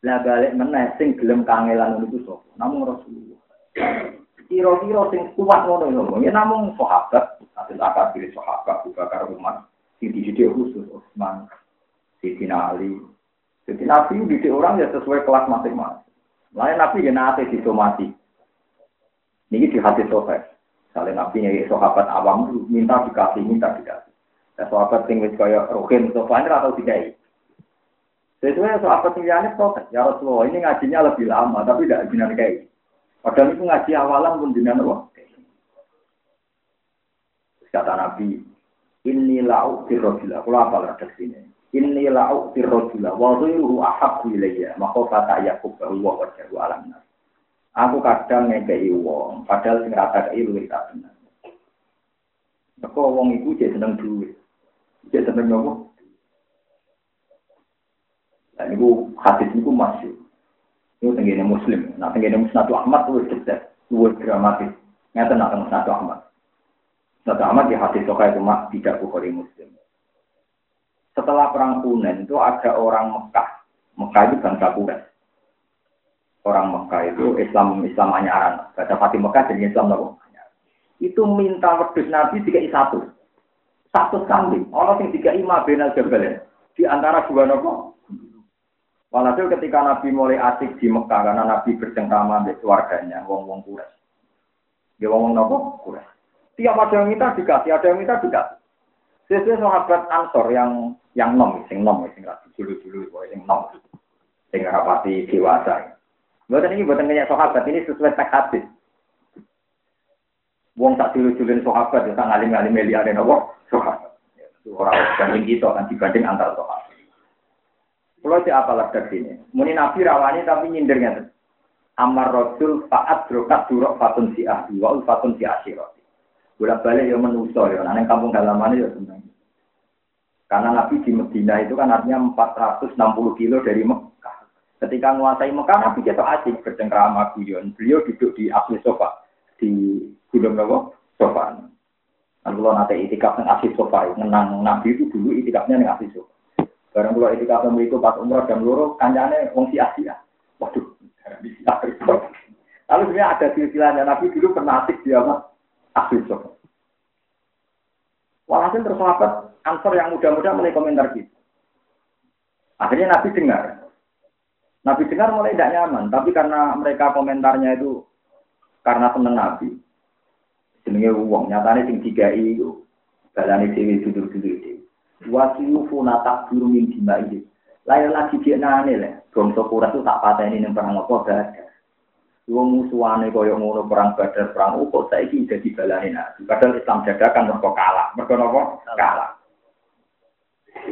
Speaker 1: Lah balik meneh sing gelem kangelan itu sapa? Namun Rasulullah. Kira-kira sing kuat ngono lho. Ya namung sahabat, asil akad diri sahabat, Abu Bakar Umar. Siti didik khusus Utsman, Siti Ali. Jadi Nabi didik orang ya sesuai kelas masing-masing. Lain Nabi ya nanti disomasi. Ini di hati sohbat. Misalnya Nabi nyari sahabat awam minta dikasih, minta dikasih. Ya sahabat tinggal kaya rohin sohbat atau dikai. Sesuai sahabat yang protes. Ya Rasulullah ini ngajinya lebih lama, tapi tidak jinak kayak Padahal itu ngaji awalan pun jinak Kata Nabi, Inni la'u firrojula. Kalau apa sini? Inni la'u firrojula. Wa ghairuhu ahabbu ilayya. Maka kata Yakub bahwa wajahu alam. Aku kadang ngekei wong, padahal sing rata kei luwih tak benar. Maka wong iku jek seneng duit. Jek seneng nopo? Dan itu hadis itu masih. Itu tenggine muslim. Nah tenggine musnadu Ahmad itu cerdas. Itu dramatis. Nyata nak musnadu Ahmad. Nah, amat di hati sokai itu mak tidak bukhari muslim. Setelah perang Hunain itu ada orang Mekah. Mekah itu bangsa Quraisy. Orang Mekah itu Islam Islam anyaran. Baca Fatih Mekah jadi Islam nopo. Itu minta wedus Nabi tiga satu. Satu kambing. Orang yang tiga ima benal jabal di antara dua nopo. Walhasil ketika Nabi mulai asik di Mekah karena Nabi bercengkrama dengan keluarganya, wong-wong Quraisy. Dia wong-wong nopo Quraisy. Tiap ada yang minta dikasih, ada yang minta dikasih. Sesuai sahabat Ansor yang yang nom, sing nom, sing rasi dulu dulu, sing nom, sing rapati dewasa. Buatan ini buatan kayak sahabat ini sesuai teks. Wong tak dulu dulu sahabat, ya tak ngalim ngalim melia ada nopo sahabat. Orang banding kita kan dibanding antar sahabat. Kalau si dari sini, muni nabi rawani tapi nyindirnya. Amar Rasul faat drokat durok fatun si ahli wa fatun si asyirat. Bolak balik ya menuso ya, nah kampung halaman ya seneng. Karena Nabi di Medina itu kan artinya 460 kilo dari Mekah. Ketika menguasai Mekah, Nabi kita asik bercengkrama guyon. Beliau duduk di asli sofa di Gunung Nawa sofa. Kalau nanti itikaf yang asli sofa, menang Nabi itu dulu itikafnya yang asli sofa. Barang kalau itikaf yang itu pas umroh dan luruh, kancane wong si Asia. Waduh, Lalu sebenarnya ada silsilahnya Nabi dulu pernah asik dia mah asli sofa. Walhasil terus sahabat Ansor yang muda-muda mulai komentar gitu. Akhirnya Nabi dengar. Nabi dengar mulai tidak nyaman, tapi karena mereka komentarnya itu karena seneng Nabi. Jenenge uang nyatane sing digai itu balane dhewe duduk-duduk dhewe. Wasiyu funata guru min dimai. Lain lagi dia nane lah. Bangsa Quraisy itu tak pateni ning perang apa gak Wong musuhane kaya ngono perang Badar perang Uhud saiki dadi balane Nabi. Padahal Islam dadakan mergo kalah. Mergo napa? Kalah.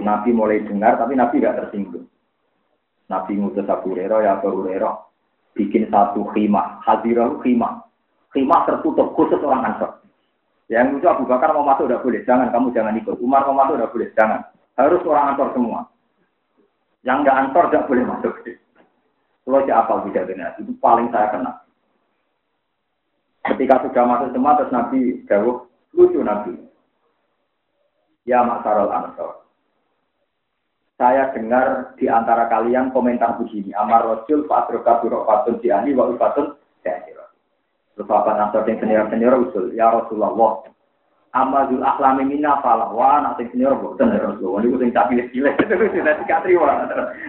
Speaker 1: Nabi mulai dengar tapi Nabi gak tersinggung. Nabi ngutus Abu Hurairah ya Abu Hurairah bikin satu khimah, hadirah khimah. Khimah tertutup khusus orang Ansor. Yang itu Abu Bakar mau masuk udah boleh, jangan kamu jangan ikut. Umar mau masuk udah boleh, jangan. Harus orang Ansor semua. Yang nggak Ansor tidak boleh masuk. Kalau siapa tidak benar, itu paling saya kenal. Ketika sudah masuk semua, terus Nabi jauh, lucu Nabi. Ya Maksarul Ansor, saya dengar di antara kalian komentar begini. Amar Rasul, Pak Adroka, Burok Fatun, Diani, Wa Ufatun, Dahir. Terus Bapak Nasr yang senior-senior usul, Ya Rasulullah, Amadul akhlami mina falah, wah nanti senior bukan ya Rasulullah, ini kucing tak pilih-pilih, itu sudah tidak terima.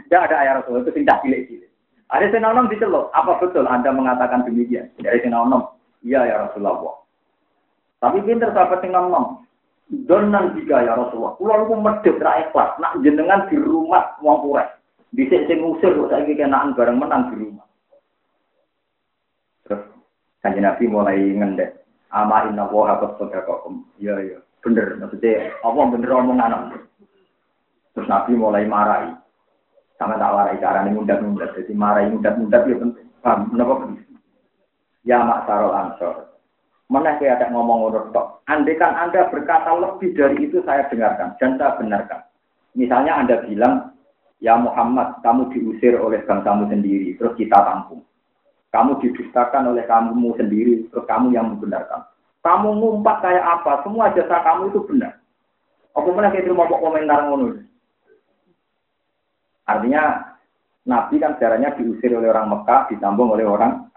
Speaker 1: Tidak ada ayat Rasulullah, itu tidak pilih-pilih. Ada senanom dicelok, apa betul Anda mengatakan demikian? Dari senanom, iya ya Rasulullah. Tapi pinter sahabat senanom, Donan tiga ya Rasulullah. Kulo niku medhit ra ikhlas. Nak jenengan di rumah wong Quraisy. Dhisik sing ngusir kok saiki kenaan bareng menang di rumah. Kanjeng Nabi mulai ngendek. Ama inna wa habat sodakokum. Iya, iya. Bener. Maksudnya, apa bener omongan Terus Nabi mulai marahi. Sama tak warai ini mundat-mundat. Jadi marahi mundat-mundat itu penting. Paham? Kenapa? Ya mak sarol ansor. Mana saya ada ngomong ngono tok. Andaikan Anda berkata lebih dari itu saya dengarkan dan saya benarkan. Misalnya Anda bilang, ya Muhammad, kamu diusir oleh bangsamu sendiri, terus kita tampung. Kamu didustakan oleh kamu sendiri, terus kamu yang membenarkan. Kamu ngumpat kayak apa, semua jasa kamu itu benar. Aku mana kayak mau komentar ngono. Artinya Nabi kan sejarahnya diusir oleh orang Mekah, ditambung oleh orang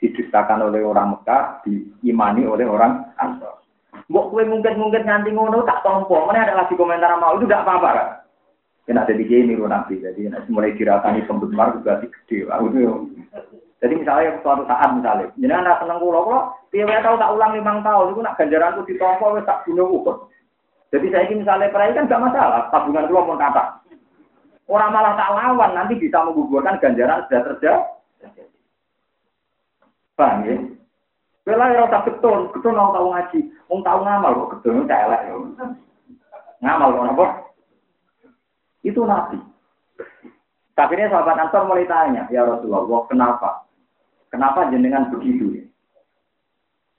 Speaker 1: didustakan oleh orang Mekah, diimani oleh orang Ansor. Mbok kue mungkin-mungkin nganti ngono tak tompo, mana ada lagi komentar mau itu tidak apa-apa kan? Kena jadi gini nabi, jadi mulai dirasani penggemar juga gede. Jadi misalnya suatu saat misalnya, jadi anak seneng kulo kulo, piye tahu tak ulang lima tahun, itu nak ganjaranku ditompo wes tak bunuh ukur. Jadi saya ini misalnya perai kan gak masalah, tabungan kulo mau kata. Orang malah tak lawan, nanti bisa menggugurkan ganjaran sudah terjadi. Paham ya? Bela ya rasa betul, betul mau tahu ngaji, mau tahu ngamal kok itu elek ya. Ngamal kok apa? Itu nabi. Tapi ini sahabat Ansor mulai tanya, ya Rasulullah, kenapa? Kenapa jenengan begitu ya?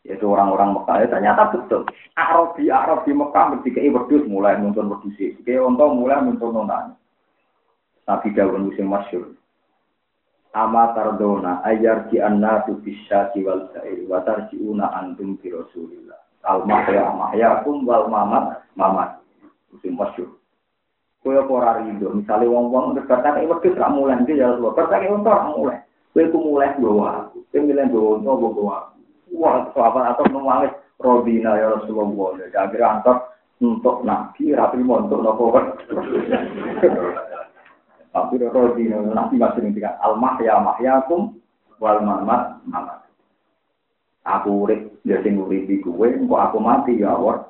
Speaker 1: Yaitu orang-orang Mekah, ya ternyata betul. Arabi, Arabi Mekah ketika berdus mulai muncul berdus. Ketika untuk mulai muncul nonanya. Nabi Dawud musim masyur. Ama tardona ayar di tu bisa wal sa'ir wa tarji'una antum bi Rasulillah. Al mahya wal mamat mamat. Musim masyhur. Kowe ora rido, misale wong-wong terus kata wedhus ra mulai iki ya Rasulullah. Kata unta ra mulai. Kowe ku mulai bawa aku. Kowe milih bawa unta bawa aku. Wah, sahabat atau nangis Robina ya Rasulullah. Jadi akhirnya antar untuk nabi, rapi untuk nopo <laughs> Tapi rodi nabi masih ngendikan al mahya mahyakum wal mamat mamat. Aku urip ya sing urip di kowe, engko aku mati ya Allah.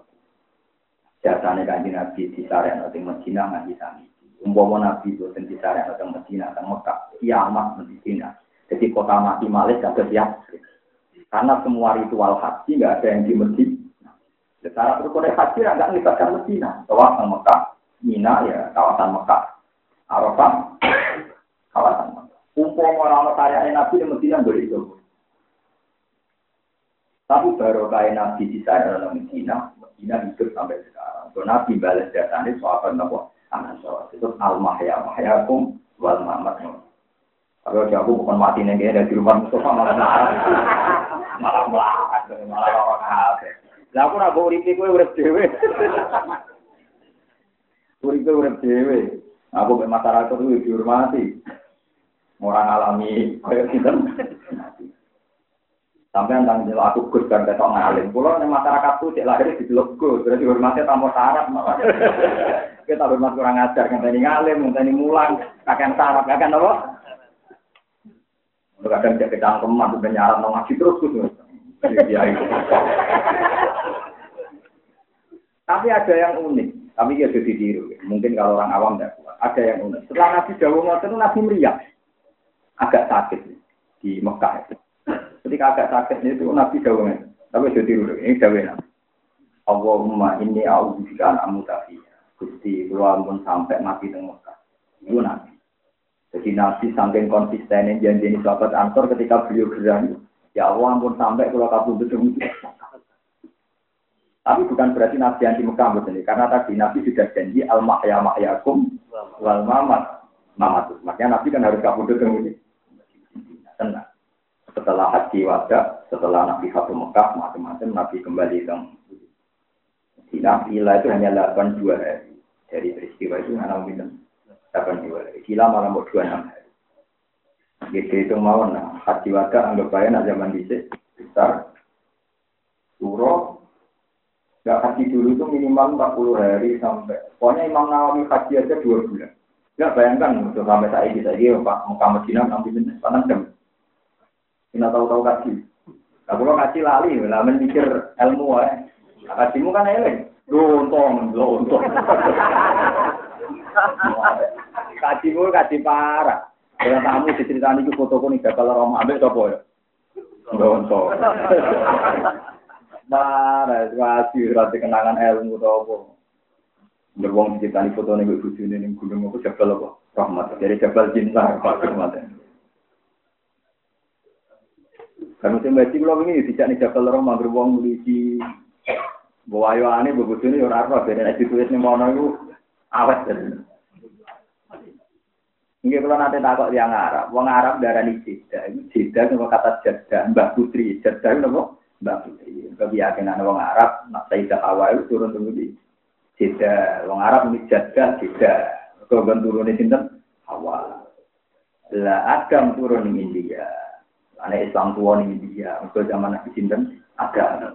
Speaker 1: Jasane kanjeng Nabi di sarana teng Medina ngaji sami. Umpama Nabi itu teng di sarana teng Medina teng Mekah, kiamat Medina. Jadi kota mati Malik gak siap. Karena semua ritual haji nggak ada yang di Medina. Secara berkode haji nggak melibatkan Medina. Kawasan Mekah, Mina ya kawasan Mekah. Arafah kawasan Umpama orang karya Nabi yang Medina boleh itu. Tapi baru kaya Nabi di sana dalam Medina, Medina hidup sampai sekarang. So, Nabi balas datanya soal apa anak soal itu al mahya mahyakum wal mamat. Kalau aku bukan mati nih kayak di rumah Mustafa malah marah, malah malah malah orang Lah aku nak bawa uripe kowe urip dhewe. Uripe urip dhewe. Aku be masyarakat itu dihormati. Orang alami kayak kita. Sampai tentang jelas aku gus kan ketok ngalim. Pulau nih masyarakat tuh cek lahir di blok gus. Berarti hormatnya tamu syarat. Kita hormat kurang ajar. Ngenteni ngalim, ngenteni mulang. Kakek syarat, kakek apa? Kadang cek kecangkeman, udah nyarat nong ngaji terus gus. Iya, iya. Tapi ada yang unik. Tapi ya jadi ditiru. Mungkin kalau orang awam tidak kuat. Ada yang unik. Setelah Nabi Dawud itu Nabi meriah. Agak sakit di Mekah itu. Ketika agak sakit itu Nabi Dawud. Tapi jadi dulu, ini Dawud Nabi. Allahumma inni a'udzubika an amutafi. Gusti, kula ampun sampai mati di Mekah. Itu Nabi. Jadi Nabi saking konsisten janji ini sahabat Ansor ketika beliau gerang. Ya Allah ampun sampai kalau kabur betul Tapi bukan berarti Nabi anti Mekah ini, karena tadi Nabi sudah janji al mahya mahyakum wal mamat mamat. Makanya Nabi kan harus kabur betul setelah haji wada, setelah Nabi Haji Mekah, macam-macam Nabi kembali ke Nabi itu hanya 82 hari. Dari peristiwa itu hanya minum 82 hari. Gila malah mau 26 hari. Gitu itu mau nah. Haji wada anggap aja nak zaman dicek besar. Suro Gak haji dulu itu minimal 40 hari sampai. Pokoknya Imam Nawawi haji aja 2 bulan. Gak bayangkan untuk sampai saat ini, saya Pak Mekah Medina nanti panas jam. Kita tahu-tahu kaji. Nah, kalau kaji lali, lah mikir ilmu ya. Nah, kajimu kan eleng. Lontong, lontong. <laughs> kaji kowe kaji parah. Kira tamu diceritani iki fotoku ning bakal ora ambek sapa ya? Ndonto. Marah, wasi ora kenangan ilmu to apa. Nek wong diceritani fotone kok bojone ning gunung apa jabal apa? Rahmat. Jadi jabal cinta Pak Rahmat. Kamu sih mesti kula ini tidak nih jabal orang mager uang beli si bawa ane bebutu ini ora apa? Benar nek ditulis ini mau nunggu awet Ini kalau nanti takut yang Arab, wong Arab ini jeda, ini jeda itu kata jeda, Mbak Putri, jeda itu apa? Mbak Putri. Kebiasaan wong Arab, nak Sayyidah awal itu turun tunggu di jeda, wong Arab ini jeda, jeda. Kalau turun di sini awal. Lah Adam turun di India. Karena Islam tua nih dia, untuk zaman Nabi Sinten ada.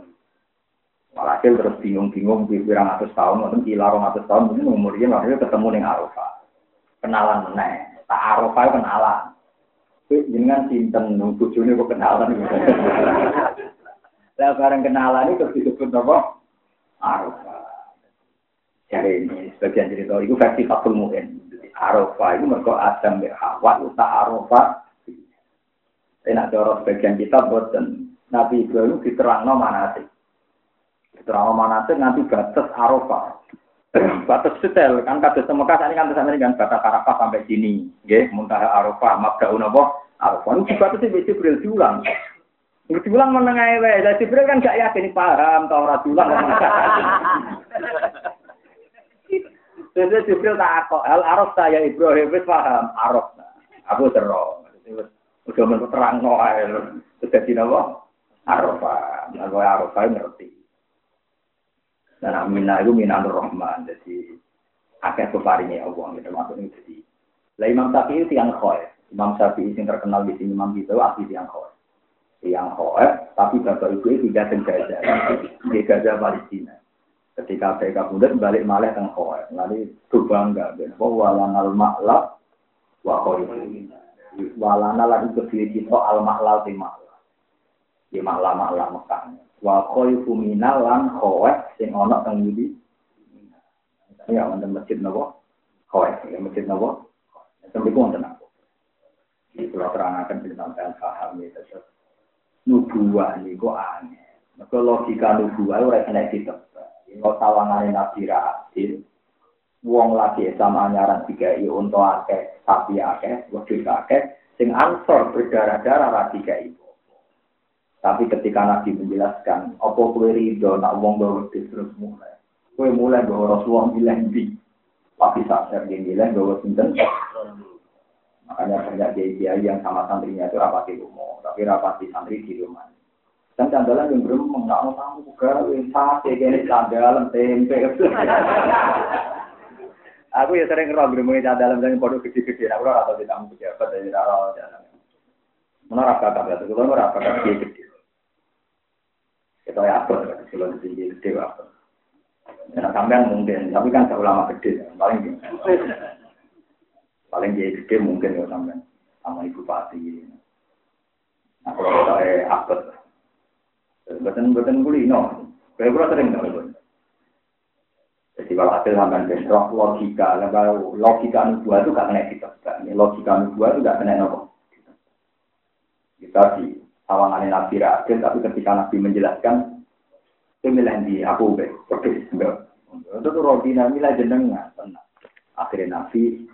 Speaker 1: Walhasil terus bingung-bingung, kurang atas tahun, orang atas tahun, mungkin umurnya akhirnya ketemu dengan Arafah. Kenalan meneh, tak Arafah kenalan. Dengan Sinten, bujune kok kenalan. Lah bareng kenalan itu disebut apa? Arafah. Jadi ini sebagian cerita itu versi Fatul Mu'in. Arafah itu mereka Adam Hawa, itu tak Arafah Enak cara sebagian kita boten. Nabi Ibrahim diterangno manasik. Diterangno manasik nanti batas Arafah. Batas setel kan kata Mekah ini kan terus kan batas Arafah sampai sini, nggih, muntaha Arafah, mabdaun apa? Arafah. Ini dibatasi wis Jibril diulang. Diulang menengah wae. Lah Jibril kan gak yakin paham ta ora diulang. Jadi Jibril tak kok, hal Araf saya Ibrahim wis paham, Araf. Aku terus. Udah menurut terang no air. Terjadi apa? Arafah. Nah, kalau Arafah ngerti. Dan aminah itu minah rahman. Jadi, akhir peparingnya Allah. Gitu, maksudnya jadi. Lah Imam Syafi'i itu yang khoy. Imam Syafi'i yang terkenal di sini Imam itu asli yang khoy. Yang khoy, tapi bapak ibu itu tidak sengaja. Di Gaza Palestina. Ketika mereka kemudian balik malah ke khoy. Lalu itu bangga. Bahwa walanal maklab wa khoy walana lan kedue kita al mahlal di mahlal di mahlal Mekah. Wa khaifu minal lan khawat sing ana teng ngendi ya wonten masjid napa? Khawat ya masjid napa? Sampai ku wonten apa iki kula terangaken ben sampean paham ya terus nubuah niku aneh. Maka logika nubuah ora kena ditebak. Kalau tawangane nabi rahasil, wong lagi sama anyaran tiga i untuk akeh, sapi akeh, wedhus akeh, sing ansor berdarah-darah ra tiga ibu. Tapi ketika Nabi menjelaskan, apa kue ridho nak wong bawa terus mulai. Kue mulai bawa Rasulullah bilang di. Tapi saat dia bilang bawa sinten. Makanya banyak kiai yang sama santrinya itu rapati rumah, tapi rapati santri di rumah. Dan candalan yang belum mengenal tamu juga, sate, gini candalan, tempe. <laughs> Aku ya sering roh gremeng dalam dan produk gede-gede. Aku ora tau ditamu pejabat dari ora jalan. Mana ra kakak ya, kulo ora kakak gede. Kita ya apa? Di sini gede apa? Nah, sampean mungkin, tapi kan saya ulama gede, paling. Paling dia gede mungkin ya sampean sama ibu pati. Nah, kalau saya apa? Betul-betul kulino. Kayak gue sering tahu. Jadi kalau hasil sampai bentrok logika, kalau logika nubuah itu gak kena kita, logika nubuah itu gak kena nopo. Kita di awangan Nabi Rasul, tapi ketika Nabi menjelaskan, itu milih di aku pergi enggak. Itu tuh rodina milah jenengan, tenang. Akhirnya Nabi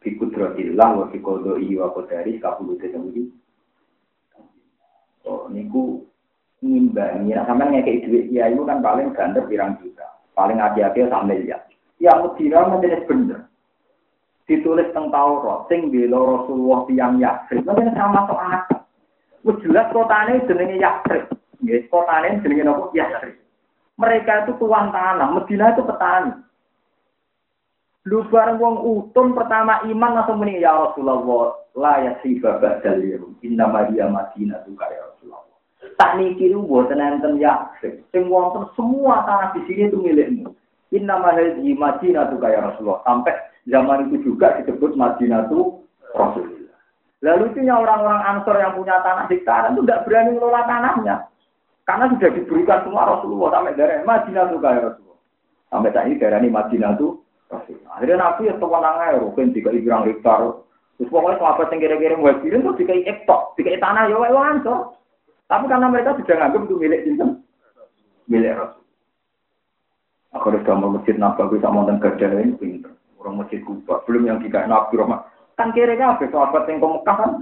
Speaker 1: bikudratillah wa bikodo iya wa kodari kapulu tetemudi. Oh, niku ngimbangi, nah sampai ngekei duit, ya itu kan paling gandar pirang juta paling hati-hati sama ya. Yang Medina menjadi bener. Ditulis tentang Taurat, sing bela Rasulullah yang Yakrib, mungkin sama masuk akal. Wis jelas kotane jenenge Yakrib. Nggih, kotane jenenge napa? Yakrib. Mereka itu tuan tanah, Medina itu petani. Lu bareng wong utun pertama iman langsung muni ya Rasulullah la yasifa ba'dal yawm inna Maria Madinah tuh ya Rasulullah. Tak niki lu boten enten yakin. Sing wonten semua tanah di sini itu milikmu. Inna mahadhi Madinah tuh kayak Rasulullah. Sampai zaman itu juga disebut Madinah tuh Rasulullah. Lalu itu orang-orang Ansor yang punya tanah di sekarang itu tidak berani mengelola tanahnya. Karena sudah diberikan semua Rasulullah sampai dari Madinah tuh kayak Rasulullah. Sampai saat ini daerah ini Madinah tuh Rasulullah. Akhirnya Nabi ya sewenang aja, mungkin tiga ibrang hektar. Terus pokoknya sahabat yang kira-kira mau kirim tuh tiga ektok, tiga tanah ya wae Ansor. Tapi karena mereka sudah nganggap itu milik sinten, milik Rasul. Aku udah mau masjid Nabawi sama dan kerja ini. Orang masjid Kuba, belum yang tiga Nabi Rahmat. Kan kira kira apa sahabat yang ke Mekah kan?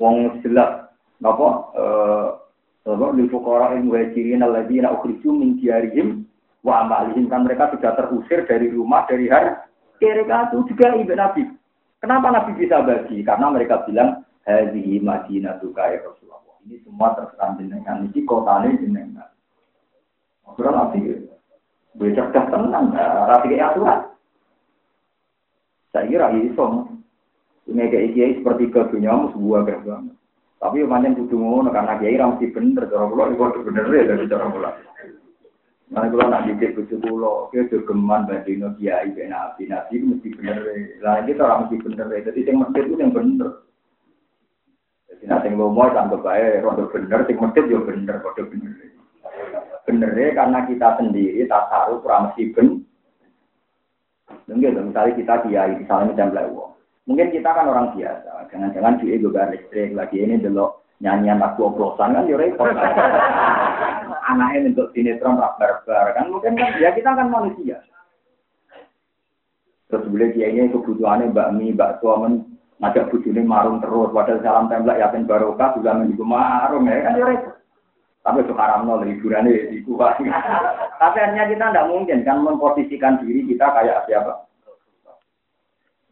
Speaker 1: Wong jelas, apa? Eh, apa? Di fukara yang muhajirin alladzina ukhriju min diarihim wa amalihim kan mereka sudah terusir dari rumah dari hari. Kira-kira itu juga ibu Nabi. Kenapa Nabi bisa bagi? Karena mereka bilang hadhihi madinatu ya Rasulullah. Ini semua terserah jenengan. Ini kota ini jenengan. Ora nabi. Gue cerdas tenang. Rapi kayak aturan. Saya kira iso. Ini kayak kiai seperti ke dunia sebuah gerbang. Tapi macam kudu ngono karena kiai ra mesti bener cara kula iki bener ya dari cara kula. Mana kula nak dicek kudu kula, ki geman bandino kiai ben nabi, nabi mesti bener. Lah iki ora mesti bener. Jadi sing mesti itu yang bener. Jadi nanti lomo sampai baik, rondo bener, sing masjid yo bener, rondo bener. Bener karena kita sendiri tak taruh mesti ben. Mungkin misalnya kita kiai, misalnya macam lewo. Mungkin kita kan orang biasa, jangan-jangan duit juga listrik lagi ini dulu nyanyian lagu oplosan kan yo repot. <laughs> Anaknya untuk sinetron rak barbar kan mungkin kan ya kita kan manusia. Terus boleh kiainya kebutuhannya bakmi, bakso, ngajak bujuni marung terus, padahal salam tembak yakin barokah juga menunggu marung ya kan ya Tapi sekarang nol hiburannya ya, kuat. <laughs> Tapi hanya kita tidak mungkin kan memposisikan diri kita kayak siapa.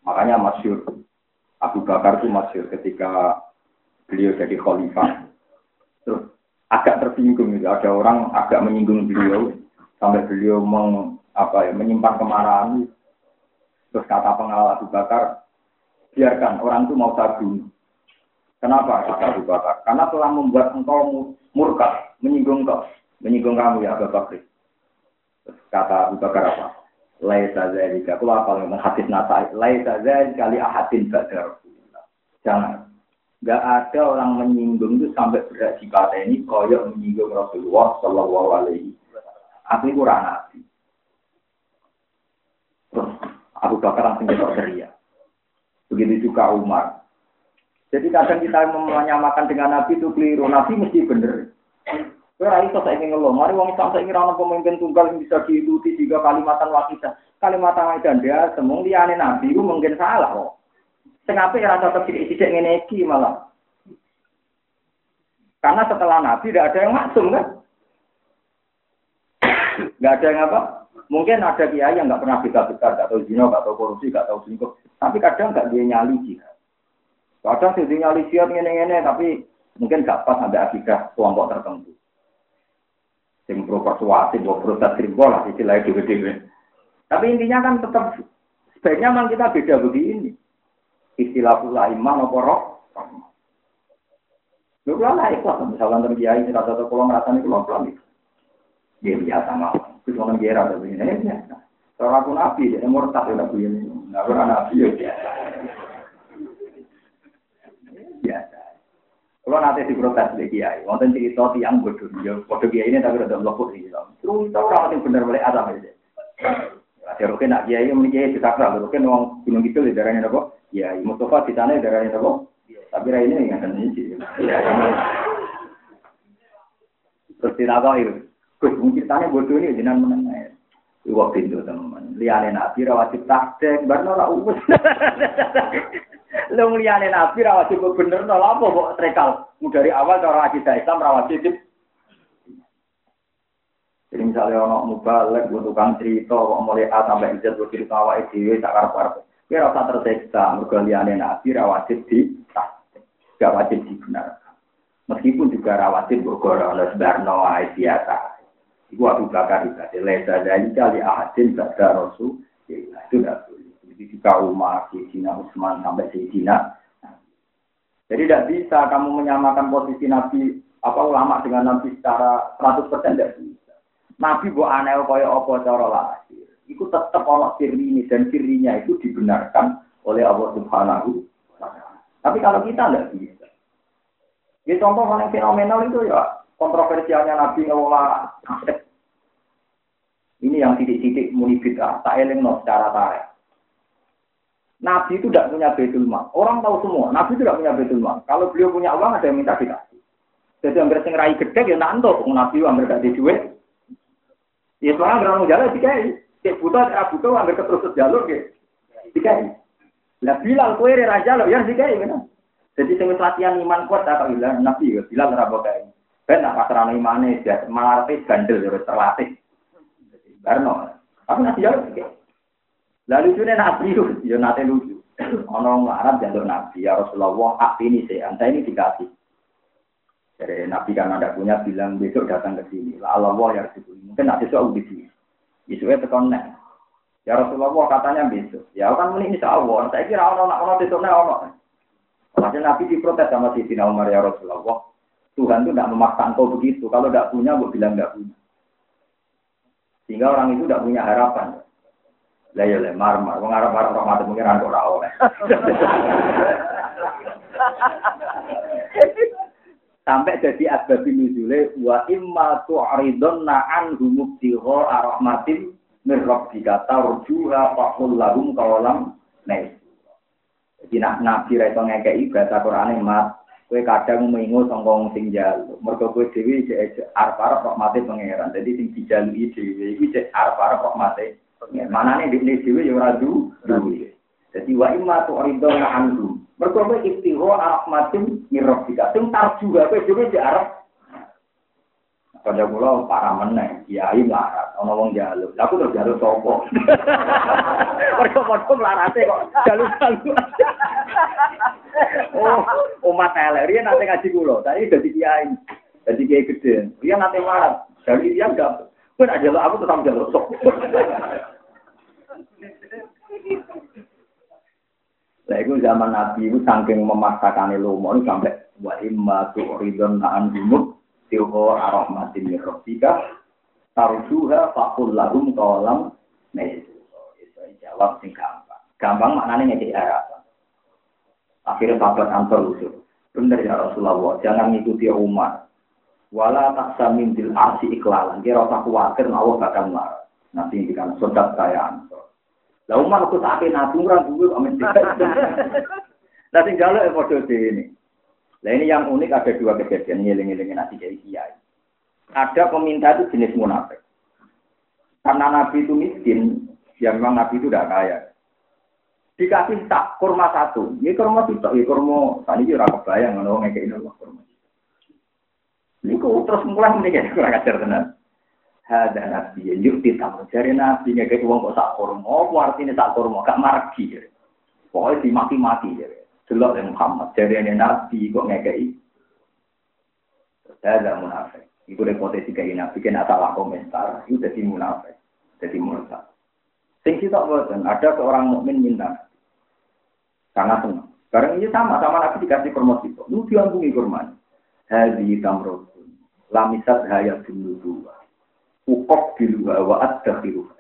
Speaker 1: Makanya masyur Abu Bakar itu masyur ketika beliau jadi khalifah. Terus agak tersinggung gitu. Ada orang agak menyinggung beliau sampai beliau meng, apa ya, menyimpan kemarahan. Terus kata pengawal Abu Bakar, biarkan orang itu mau sabu. Kenapa kata Abu? Karena telah membuat engkau murka, menyinggung kau, menyinggung kamu ya Abu Bakar. kata Abu Bakar apa? Laisa zalika. Aku apa ngomong hadis nata. Laisa zalika li ahadin ba'da Jangan. Gak ada orang menyinggung itu sampai berat di kata ini koyok menyinggung Rasulullah Shallallahu Alaihi Aku kurang nabi. Terus Abu Bakar langsung ketok ceria. Begitu juga Umar. Jadi kadang kita menyamakan dengan Nabi itu keliru. Nabi mesti bener. Kira itu saya ingin ngeluh. Mari wong Islam saya ingin pemimpin tunggal yang bisa diikuti tiga kalimatan wakidah. Kalimatan wakidah dia semua liane Nabi itu mungkin salah kok. Kenapa ya rasa tidak tidak ngeneki malah. Karena setelah Nabi tidak ada yang maksum kan. Nggak ada yang apa? Mungkin ada kiai yang nggak pernah bisa besar, nggak tahu zina, nggak tahu korupsi, nggak tahu selingkuh. Tapi kadang nggak dia nyali jihad. Kadang sih nyali jihad ngene-ngene, tapi mungkin gak pas sampai akidah kelompok tertentu. Yang pro persuasi, pro proses simbol lah, istilahnya dewe-dewe. Tapi intinya kan tetap sebaiknya memang kita beda begini. Istilah pula iman apa roh. Lu kalau lah ikhlas, misalkan terkiai, rasa atau pulang rasanya pulang pulang itu. Dia biasa mau. Itu orang ada begini, ini biasa. Kalau aku nabi, dia murtad ya begini. Nggak pernah nabi ya biasa. Biasa. Kalau nanti diprotes di kiai, wonten cerita tiang bodoh, ya bodoh kiai ini tapi udah melopot sih. Terus tahu orang yang benar boleh ada aja. Ada rukin nak kiai, ini kiai bisa kerja, rukin uang gunung itu di daerahnya apa? Ya, Mustafa di sana di daerahnya apa? Tapi rai ini nggak ada nih. Terus tidak tahu itu. Gus, mungkin tanya bodoh ini jenang menang. Iwak pintu teman. Liane nabi rawatib takdek, barno lah ubus. <laughs> Lu liane nabi rawatib bener no apa kok trekal. Dari awal cara akidah Islam rawatib jadi misalnya orang mubalek, gue tukang cerita, kok mulai A sampai Z, gue cerita awal itu, tak karep-karep. Kira rasa terseksa, mereka liane nabi rawatib di gak wajib dibenarkan. Meskipun juga rawatib bergorong oleh sebarno biasa. Iku Abu Bakar juga lesa dari kali ahadin pada Rasul. Ya, itu tidak boleh. Jadi di Umar, Sayyidina Utsman sampai Sayyidina. Jadi tidak bisa kamu menyamakan posisi Nabi apa ulama dengan Nabi secara 100% tidak bisa. Nabi buat aneh kaya apa cara lahir. Itu tetap Allah sirri dan sirrinya itu dibenarkan oleh Allah Subhanahu Tapi kalau kita tidak bisa. Ya contoh paling fenomenal itu ya kontroversialnya Nabi ngelola ini yang titik-titik muni bid'ah, tak no secara tarik. Nabi itu tidak punya betul mal. Orang tahu semua, Nabi itu tidak punya betul mal. Kalau beliau punya uang, ada yang minta dikasih. Jadi hampir sing rai gede ya nanto, Nabi hampir gak duit. Ya sekarang gerang jalan dikai. Cek buta, cek buta, hampir keterus jalur gitu. Dikai. Lah Bilal kue raja lo, ya dikai kan. Jadi sing latihan iman kuat tak bilang Nabi ya, Bilal ora. Ben nak pasrah imane, malah bandel ya terlatih. Tapi nanti jauh sih. Lalu itu nabi itu, ya nanti lucu. Ono Arab jalur nabi ya Rasulullah, ini sih, anda ini dikasih. Jadi nabi kan ada punya bilang besok datang ke sini. Lah Allah ya Rasulullah, mungkin nanti soal di sini. Besoknya tekan Ya Rasulullah katanya besok. Ya kan ini insya Allah. Saya kira ono nak ono besoknya ono. Hasil Nabi diprotes sama Sayyidina Umar ya Rasulullah. Tuhan itu tidak memaksa engkau begitu. Kalau tidak punya, gue bilang tidak punya. Sehingga orang itu tidak punya harapan. Lah ya le marmar, wong arep arep rahmat pengiran ora oleh. <laughs> Sampai jadi asbab nuzule wa imma tu'ridunna anhu mubtigha rahmatin min rabbika tarjuha faqul lahum qawalam nais. Jadi nak nabi ra iso ngekeki bahasa Qur'ane mat Kue kadang mengingu songkong sing jalu. Mereka kue dewi cek arep kok mati pangeran. Jadi sing dijalui dewi iki cek arep kok mati pangeran. Mana nih di dewi yang radu dulu. Jadi wa imma tu arido anhu. Mereka kue istiho rahmatin mirrofika. Sing tar juga kue dewi cek arep. Pada mula para meneng, kiai melarat, ono wong jaluk. Aku terus jaluk sopo. <laughs> Mereka padha melarate kok jaluk-jaluk. Oh, umat elek. Rian nanti ngaji kulo. Tadi jadi kiai. Jadi kiai gede. Rian nanti marah. Dari dia enggak. Pun aja lo aku tetap jalur sok. Lah itu zaman Nabi itu saking memaksakan lomo sampai wa imma tu'ridun na'an bimut tilho arahmatin min tarjuha faqul lahum qalam nah jawab sing gampang. Gampang maknanya ngekek harapan. Akhirnya sahabat Ansor usul. Benar ya Rasulullah, jangan ngikuti Umar. Wala taksa mintil arsi iklalan. Kira rasa khawatir, Allah bakal marah. Nanti ini kan saya Ansor. Lah Umar aku tak nabi orang dulu amin. <laughs> Nanti jalo ya foto ini. Nah ini yang unik ada dua kejadian ngiling-ngilingin nanti jadi kiai. Ada peminta itu jenis munafik. Karena Nabi itu miskin, ya memang Nabi itu tidak kaya dikasih tak kurma satu. Ini kurma itu, ini kurma tadi juga kebayang ngono ngekek ini kurma. Ini kok terus mulai menikah <laughs> kurang ajar tenan. Ada nabi yang yuk ditambah cari nabi ngekek uang kok tak kurma. Oh, artinya tak kurma gak margi. Pokoknya dimaki-maki ya. Delok yang Muhammad ini nabi kok ngekek. Ada munafik. Repotasi kayak nabi kena salah komentar. Itu jadi munafik. Jadi munafik. Sing kita boten, ada seorang mukmin minta karena senang. Barang ini sama, sama Nabi dikasih kurma itu. Lu diambungi kurma. Hadi tamrotun. Lamisat hayat dulu Ukok diluha wa ad-dakhiruha.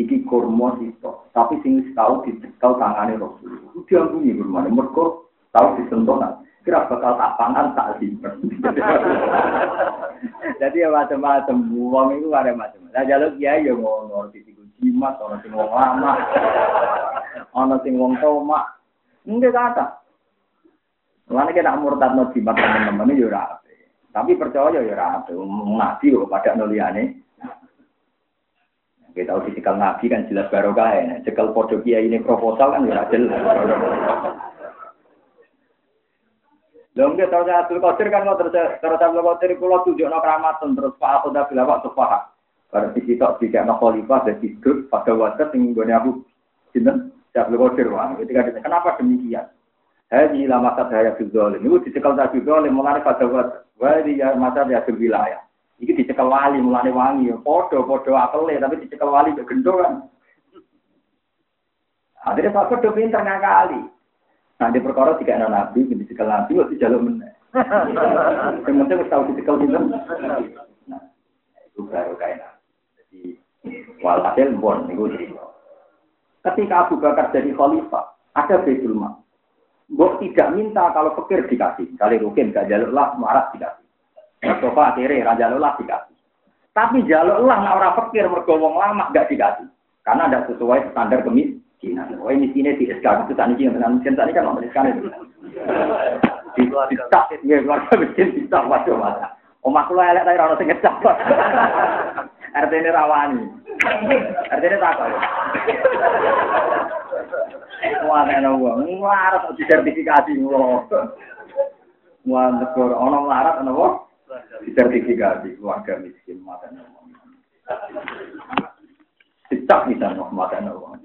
Speaker 1: Iki kurma sito. Tapi sing tahu dicekel tangane Rasul. Itu diampuni bermana. Mereka tahu disentuh kira bakal tak pangan tak simpen. <laughs> Jadi ya macam-macam, uang itu ada macam. Nah jalur dia ya ngono, di tiga jimat, orang sing wong lama, <laughs> orang sing wong toma, enggak kata. Mana kita murtad no jimat teman-teman ini ya Tapi percaya ya rapi, nabi kok pada nuliane. Kita tahu dicekel nabi kan jelas barokah ya. Cekel podo kiai ini proposal kan ya jelas. Lha nggih terus Abdul Qadir kan terus terus Abdul Qadir kula tunjukno keramatun terus Pak aku bilang waktu Pak. Bar di sitok dikekno khalifah dan hidup pada waktu sing nggone aku sinten Abdul Qadir wah ketika ditanya kenapa demikian? Hadi lama saya fil Ini dicekel tak zalim mulane pada waktu. Wa ya masa ya wilayah. Iki dicekel wali mulane wangi padha-padha akele tapi dicekel wali gendong kan. Akhirnya Pak Kodo pinter ngakali. Nah, di perkara tiga anak nabi, di dicekel nabi, waktu jalur meneh. <laughs> Yang penting harus tahu dicekel gitu. Nah, itu baru kayak Jadi, walhasil bon, itu cerita. Ketika Abu Bakar jadi khalifah, ada Baitul Mal. Mbok tidak minta kalau pikir dikasih. Kali rukin gak jalur lah, marah dikasih. Sofa akhirnya raja lah dikasih. Tapi jalur lah, nah orang pikir mergowong lama gak dikasih. Karena ada sesuai standar kemis. Oh ini sini di SK itu tadi yang dengan mesin tadi kan mau SK itu. Di tak, ya keluarga mesin bisa waduh mata. Omah kula elek tapi ora sing ngecap. <laughs> RT ini rawani. RT ini takut. Wah, nek wong nglarat disertifikasi wong. Wah, negara ana nglarat ana wong disertifikasi keluarga miskin mata wong. Dicap bisa mata wong.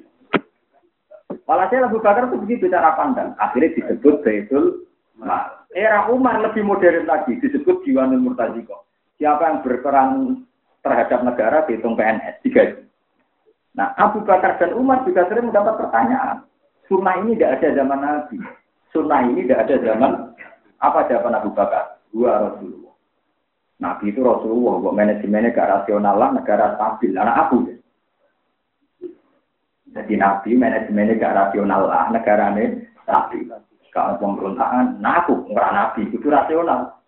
Speaker 1: Walhasil Abu Bakar itu begitu cara pandang. Akhirnya disebut Baitul Mal. Era Umar lebih modern lagi, disebut Diwanul Murtaziko. Siapa yang berperan terhadap negara dihitung PNS, tiga Nah, Abu Bakar dan Umar juga sering mendapat pertanyaan. Sunnah ini tidak ada zaman Nabi. Sunnah ini tidak ada zaman apa jawaban Abu Bakar? Dua Rasulullah. Nabi itu Rasulullah, kok manajemennya gak rasional lah, negara stabil. Anak aku ya. Jadi nabi manajemennya gak rasional lah, negaranya stabil. Kalau pemberontakan, nah aku nggak nabi, itu rasional.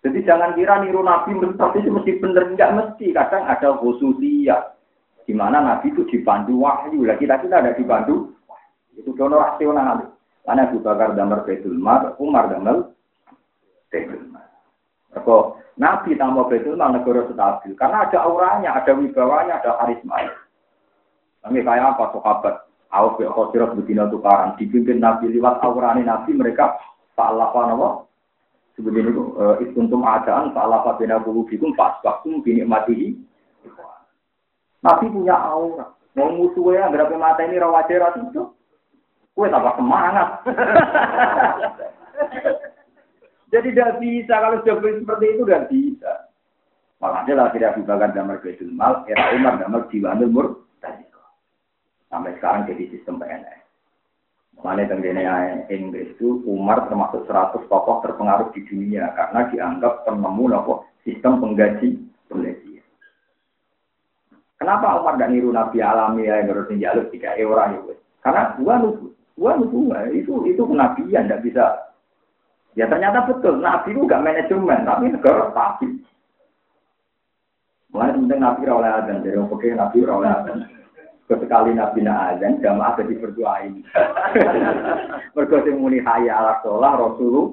Speaker 1: Jadi jangan kira niru nabi tapi mesti bener, enggak mesti. Kadang ada khususnya. Di mana nabi itu dipandu wahyu, lah kita kita ada dipandu, itu dono rasional. Karena Abu Bakar damar Betul Mar, Umar damar Betul Mar. Nabi tambah Betul Mar negara stabil, karena ada auranya, ada wibawanya, ada karisma. Kami kayak apa sahabat? Aus bi khosirat betina tukaran dipimpin Nabi lewat aurane Nabi mereka apa nama? Sebegini itu eh, istuntum adaan Allah apa bina waktu bini mati. Nabi punya aura. Mau musuhnya berapa mata ini rawajar itu? Kue tambah semangat. <laughs> Jadi tidak bisa kalau sudah seperti itu tidak bisa. Makanya lah tidak Bakar damar Baitul Mal, era Umar damar Diwanul Mur, Sampai sekarang jadi sistem PNS. Mulai tenggine Inggris itu Umar termasuk 100 tokoh terpengaruh di dunia karena dianggap penemu nopo sistem penggaji penggaji. Kenapa Umar dan niru Nabi alami ya yang harus jalur tiga orang itu? Karena gua nubu, gua nubu itu itu kenabian tidak bisa. Ya ternyata betul Nabi itu gak manajemen tapi negara stabil. Mulai penting Nabi oleh adan jadi oke Nabi oleh. Sekali Nabi azan, jamaah jadi berdoain. <laughs> Mergo sing muni hayya ala sholah Rasulullah.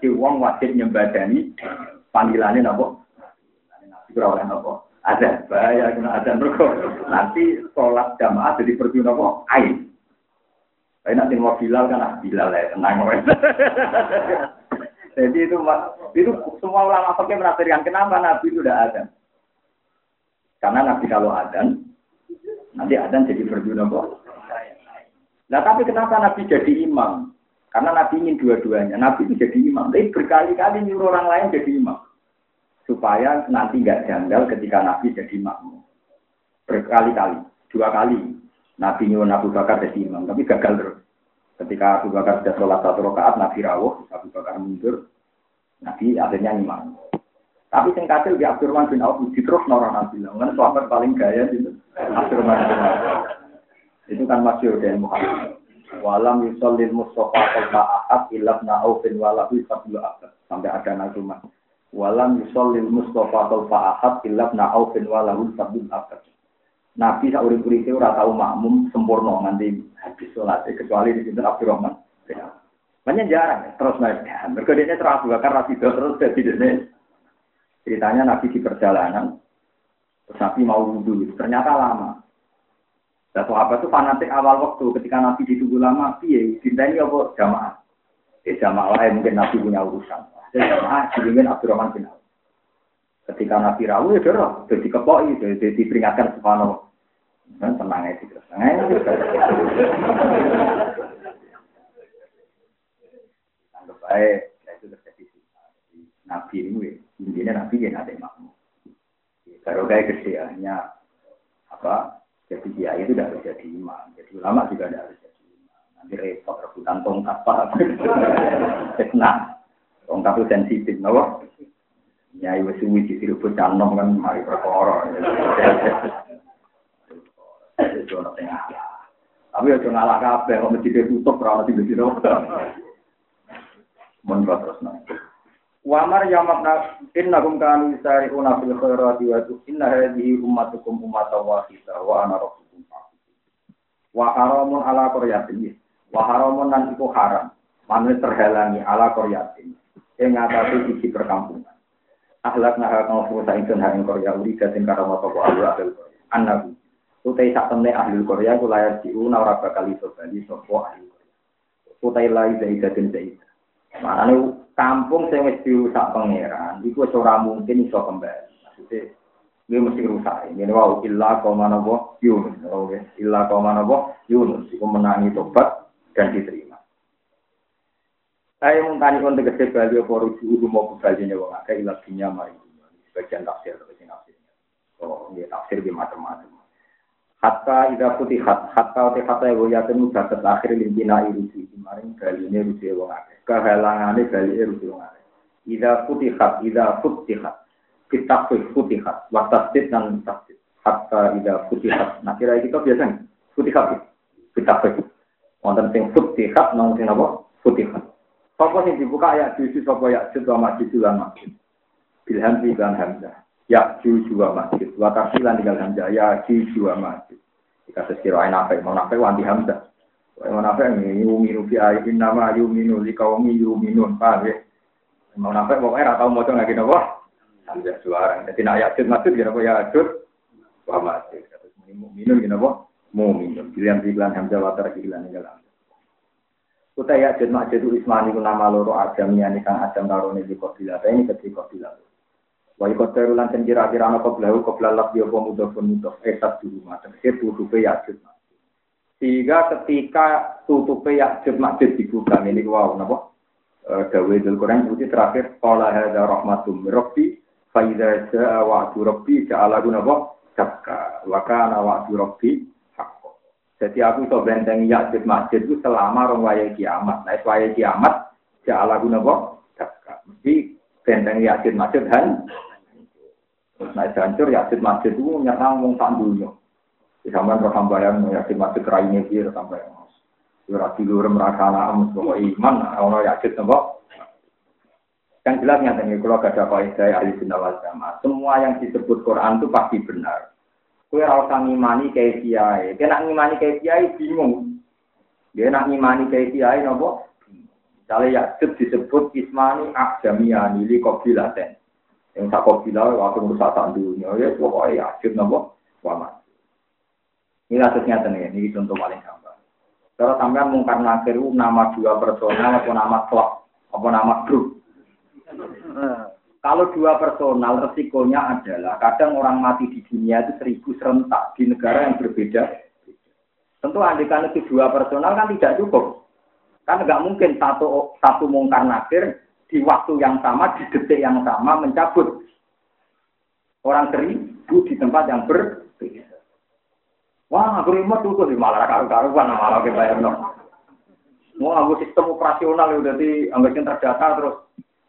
Speaker 1: Si wong wajib nyembadani panggilane napa? Nabi ora oleh napa? Ada bahaya kena azan mergo nanti sholat jamaah jadi berdoa napa? Ain. Tapi nanti mau Bilal kan ah Bilal ya tenang <laughs> Jadi itu itu semua ulama pakai menafsirkan kenapa Nabi itu udah ada. Karena Nabi kalau adan Nanti adzan jadi berguna kok. Nah tapi kenapa Nabi jadi imam? Karena Nabi ingin dua-duanya. Nabi itu jadi imam. Tapi berkali-kali nyuruh orang lain jadi imam. Supaya nanti nggak janggal ketika Nabi jadi imam. Berkali-kali. Dua kali. Nabi nyuruh Abu Bakar jadi imam. Tapi gagal terus. Ketika Abu Bakar sudah sholat satu rakaat, Nabi rawuh, Abu Bakar mundur. Nabi akhirnya imam. Tapi sing kasil di Abdurrahman bin Auf terus orang Nabi. Kan sahabat paling gaya gitu. Abdurrahman bin Auf. Itu kan masyhur dari Muhammad. Walam yusallil Mustafa qalba ahad ilab na'ufin walahu sablu abad. Sampai ada nazumah. Walam yusallil Mustafa qalba ahad ilab na'ufin walahu sablu abad. Nabi saurip uripe ora tau makmum sempurna nganti habis sholat kecuali di sinten Abdurrahman. Banyak jarang terus naik. Mergo dene terus bakar ra terus dadi dene Ceritanya Nabi di perjalanan, terus Nabi mau wudhu, ternyata lama. Dan sahabat itu fanatik awal waktu ketika Nabi ditunggu lama, piye, cinta ini apa jamaah. Ya jamaah lain mungkin Nabi punya urusan. Jadi jamaah dibimbing Abdurrahman bin Auf. Ketika Nabi rawu ya dorong, jadi kepoi, jadi diperingatkan subhanallah. Dan tenang aja terus. Anggap baik, itu terjadi. Nabi ini Intinya Nabi yang ada makmum. Kalau kayak hanya apa jadi dia itu tidak harus jadi imam. Jadi ulama juga tidak harus jadi imam. Nanti repot rebutan tongkat apa? Fitnah. Tongkat itu sensitif, nawa. Ya, ibu suwi di situ canom kan mari perkara. Tapi aja ngalah kabeh kok masjid tutup ora ono sing dadi Mun terus nanti. Wamar yamakna innahum kanu yusari'una fil khairati wa inna hadhihi ummatukum ummatan wahidah wa ana rabbukum Wa haramun ala qaryatin. Wa haramun nan iku haram. Manut terhalangi ala qaryatin. Ing ngatasi isi perkampungan. Ahlak naha kang fusa ingsun ha ing Korea uri dating karama toko ahli ahli Korea. Annabi. Utai sak temne ahli Korea kula ya diuna ora bakal iso bali sapa ahli Korea. Utai lai zaidatin zaidah. Maknane kampung sing wis dirusak pangeran, iku wis ora mungkin iso kembali. Maksudnya, dia mesti rusak. Ini wow, illa kau mana boh Yunus. Oke, illa kau mana boh Yunus. Iku menangi tobat dan diterima. Saya tanya untuk tegese bali apa rujuk mau kembali wong akeh ilaginya mari. Sebagian tafsir atau sing tafsirnya. Oh, dia tafsir di macam-macam. Hatta ida hat, hatta te hatta ya yakin bakat akhir limpina irusi kemarin kali ini rusi wong akeh. Kali ini rusi wong akeh. Ida hat, ida futihat. Kita futihat. Waktastit dan tastit. Hatta ida hat. Nah kira kita biasa nih. Futihat. Kita Wonten sing futihat, nong sing apa? Futihat. Sopo sing dibuka ayat juju, sopo ya juju wa masjid lan masjid. Bilham dan hamzah ya juju wa masjid. Wa tafsilan tinggal hamzah ya juju wa masjid. Jika sekira nafe, mau nafe wanti hamzah. Mau nafe ini yuminu fi ayatin nama yuminu li kaumi yuminun. Paham ya? Mau nafe pokoknya mau coba lagi nopo. Hamzah suara. Jadi nak yajud masjid kira apa yajud wa masjid. Muminun kira apa? Muminun. Pilihan pilihan hamzah wa tarkilan tinggal hamzah. Kuta yajud masjid ismani ku nama loro agam yani kang adam tarone di kopilah. Ini ketika kopilah. Wa ikoteru lan ten kira-kira ana koblahu koblah lak yo mudhofun mudhof esat dulu macam itu tutupe yakjud sehingga ketika tutupe yakjud makjud dibuka ini wow napa? Dawe dul Quran itu terakhir qala hadza rahmatum rabbi fa idza jaa wa'du rabbi ja'ala napa? Sakka wa kana wa'du rabbi jadi aku iso benteng yakjud masjid itu selama rong waya kiamat. Nah waya kiamat ja'ala napa? Sakka mesti benteng yakjud masjid han Nah, hancur yakin masjid itu nyerang wong tak dunia. Di sama rekam bayang yakin masjid raine iki rekam bayang. Ora tidur merasa anak bahwa iman orang yakin nopo. Yang jelas nyata nih kalau gak ada kaidah ahli sunnah jamaah. Semua yang disebut Quran itu pasti benar. Kue rasa ngimani kayak kiai. Kena ngimani kayak kiai bingung. Dia nak ngimani kayak kiai nopo. Misalnya Yakub disebut Ismani Akjamiani li kobilaten. Yang tak kau bilang waktu merusak tak dunia ya pokoknya yakin nopo wamat. Ini kasusnya tenih, ini contoh paling gampang. Kalau sampean mungkar nakir nama dua personal atau nama klub apa nama grup. Kalau dua personal resikonya adalah kadang orang mati di dunia itu seribu serentak di negara yang berbeda. Tentu andikan itu dua personal kan tidak cukup. Kan nggak mungkin satu satu mungkar nakir di waktu yang sama, di detik yang sama mencabut orang seribu di tempat yang berbeda. Wah, aku remote tuh di malah karu-karuan malah kita bayar no. Wah, aku sistem operasional udah di anggapnya terdata terus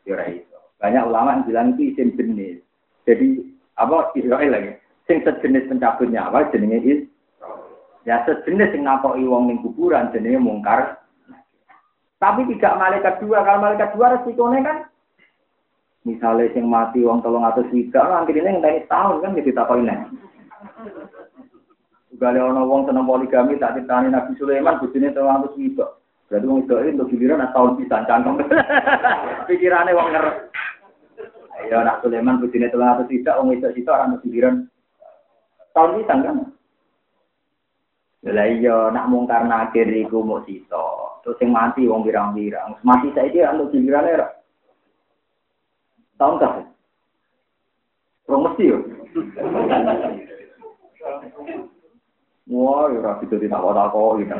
Speaker 1: ya itu. Banyak ulama yang bilang itu isim jenis. Jadi apa Israel lagi? Sing sejenis pencabut nyawa jenenge is. Ya sejenis sing nakoki wong ning kuburan jenenge mungkar. Tapi tidak malaikat dua. Kalau malaikat dua resikonya kan misalnya sing mati wong tolong atau swida, nanti ini ngenteni tahun kan jadi takoki nek. Gale ana wong seneng poligami tak ditani Nabi Sulaiman bojone tolong atau swida. Berarti wong itu untuk giliran tahun bisa cangkem. <laughs> Pikirannya wong ngeres. Ya nak Sulaiman bojone tolong atau swida, wong itu itu orang giliran tahun bisa kan. Lah iya nak mungkar nakir iku muk sito. Terus yang mati wong birang-birang. Mati saya dia untuk giliran era. Tahun kah? Promosi yo. Wah, ya rapi itu tidak kau kok, gitu.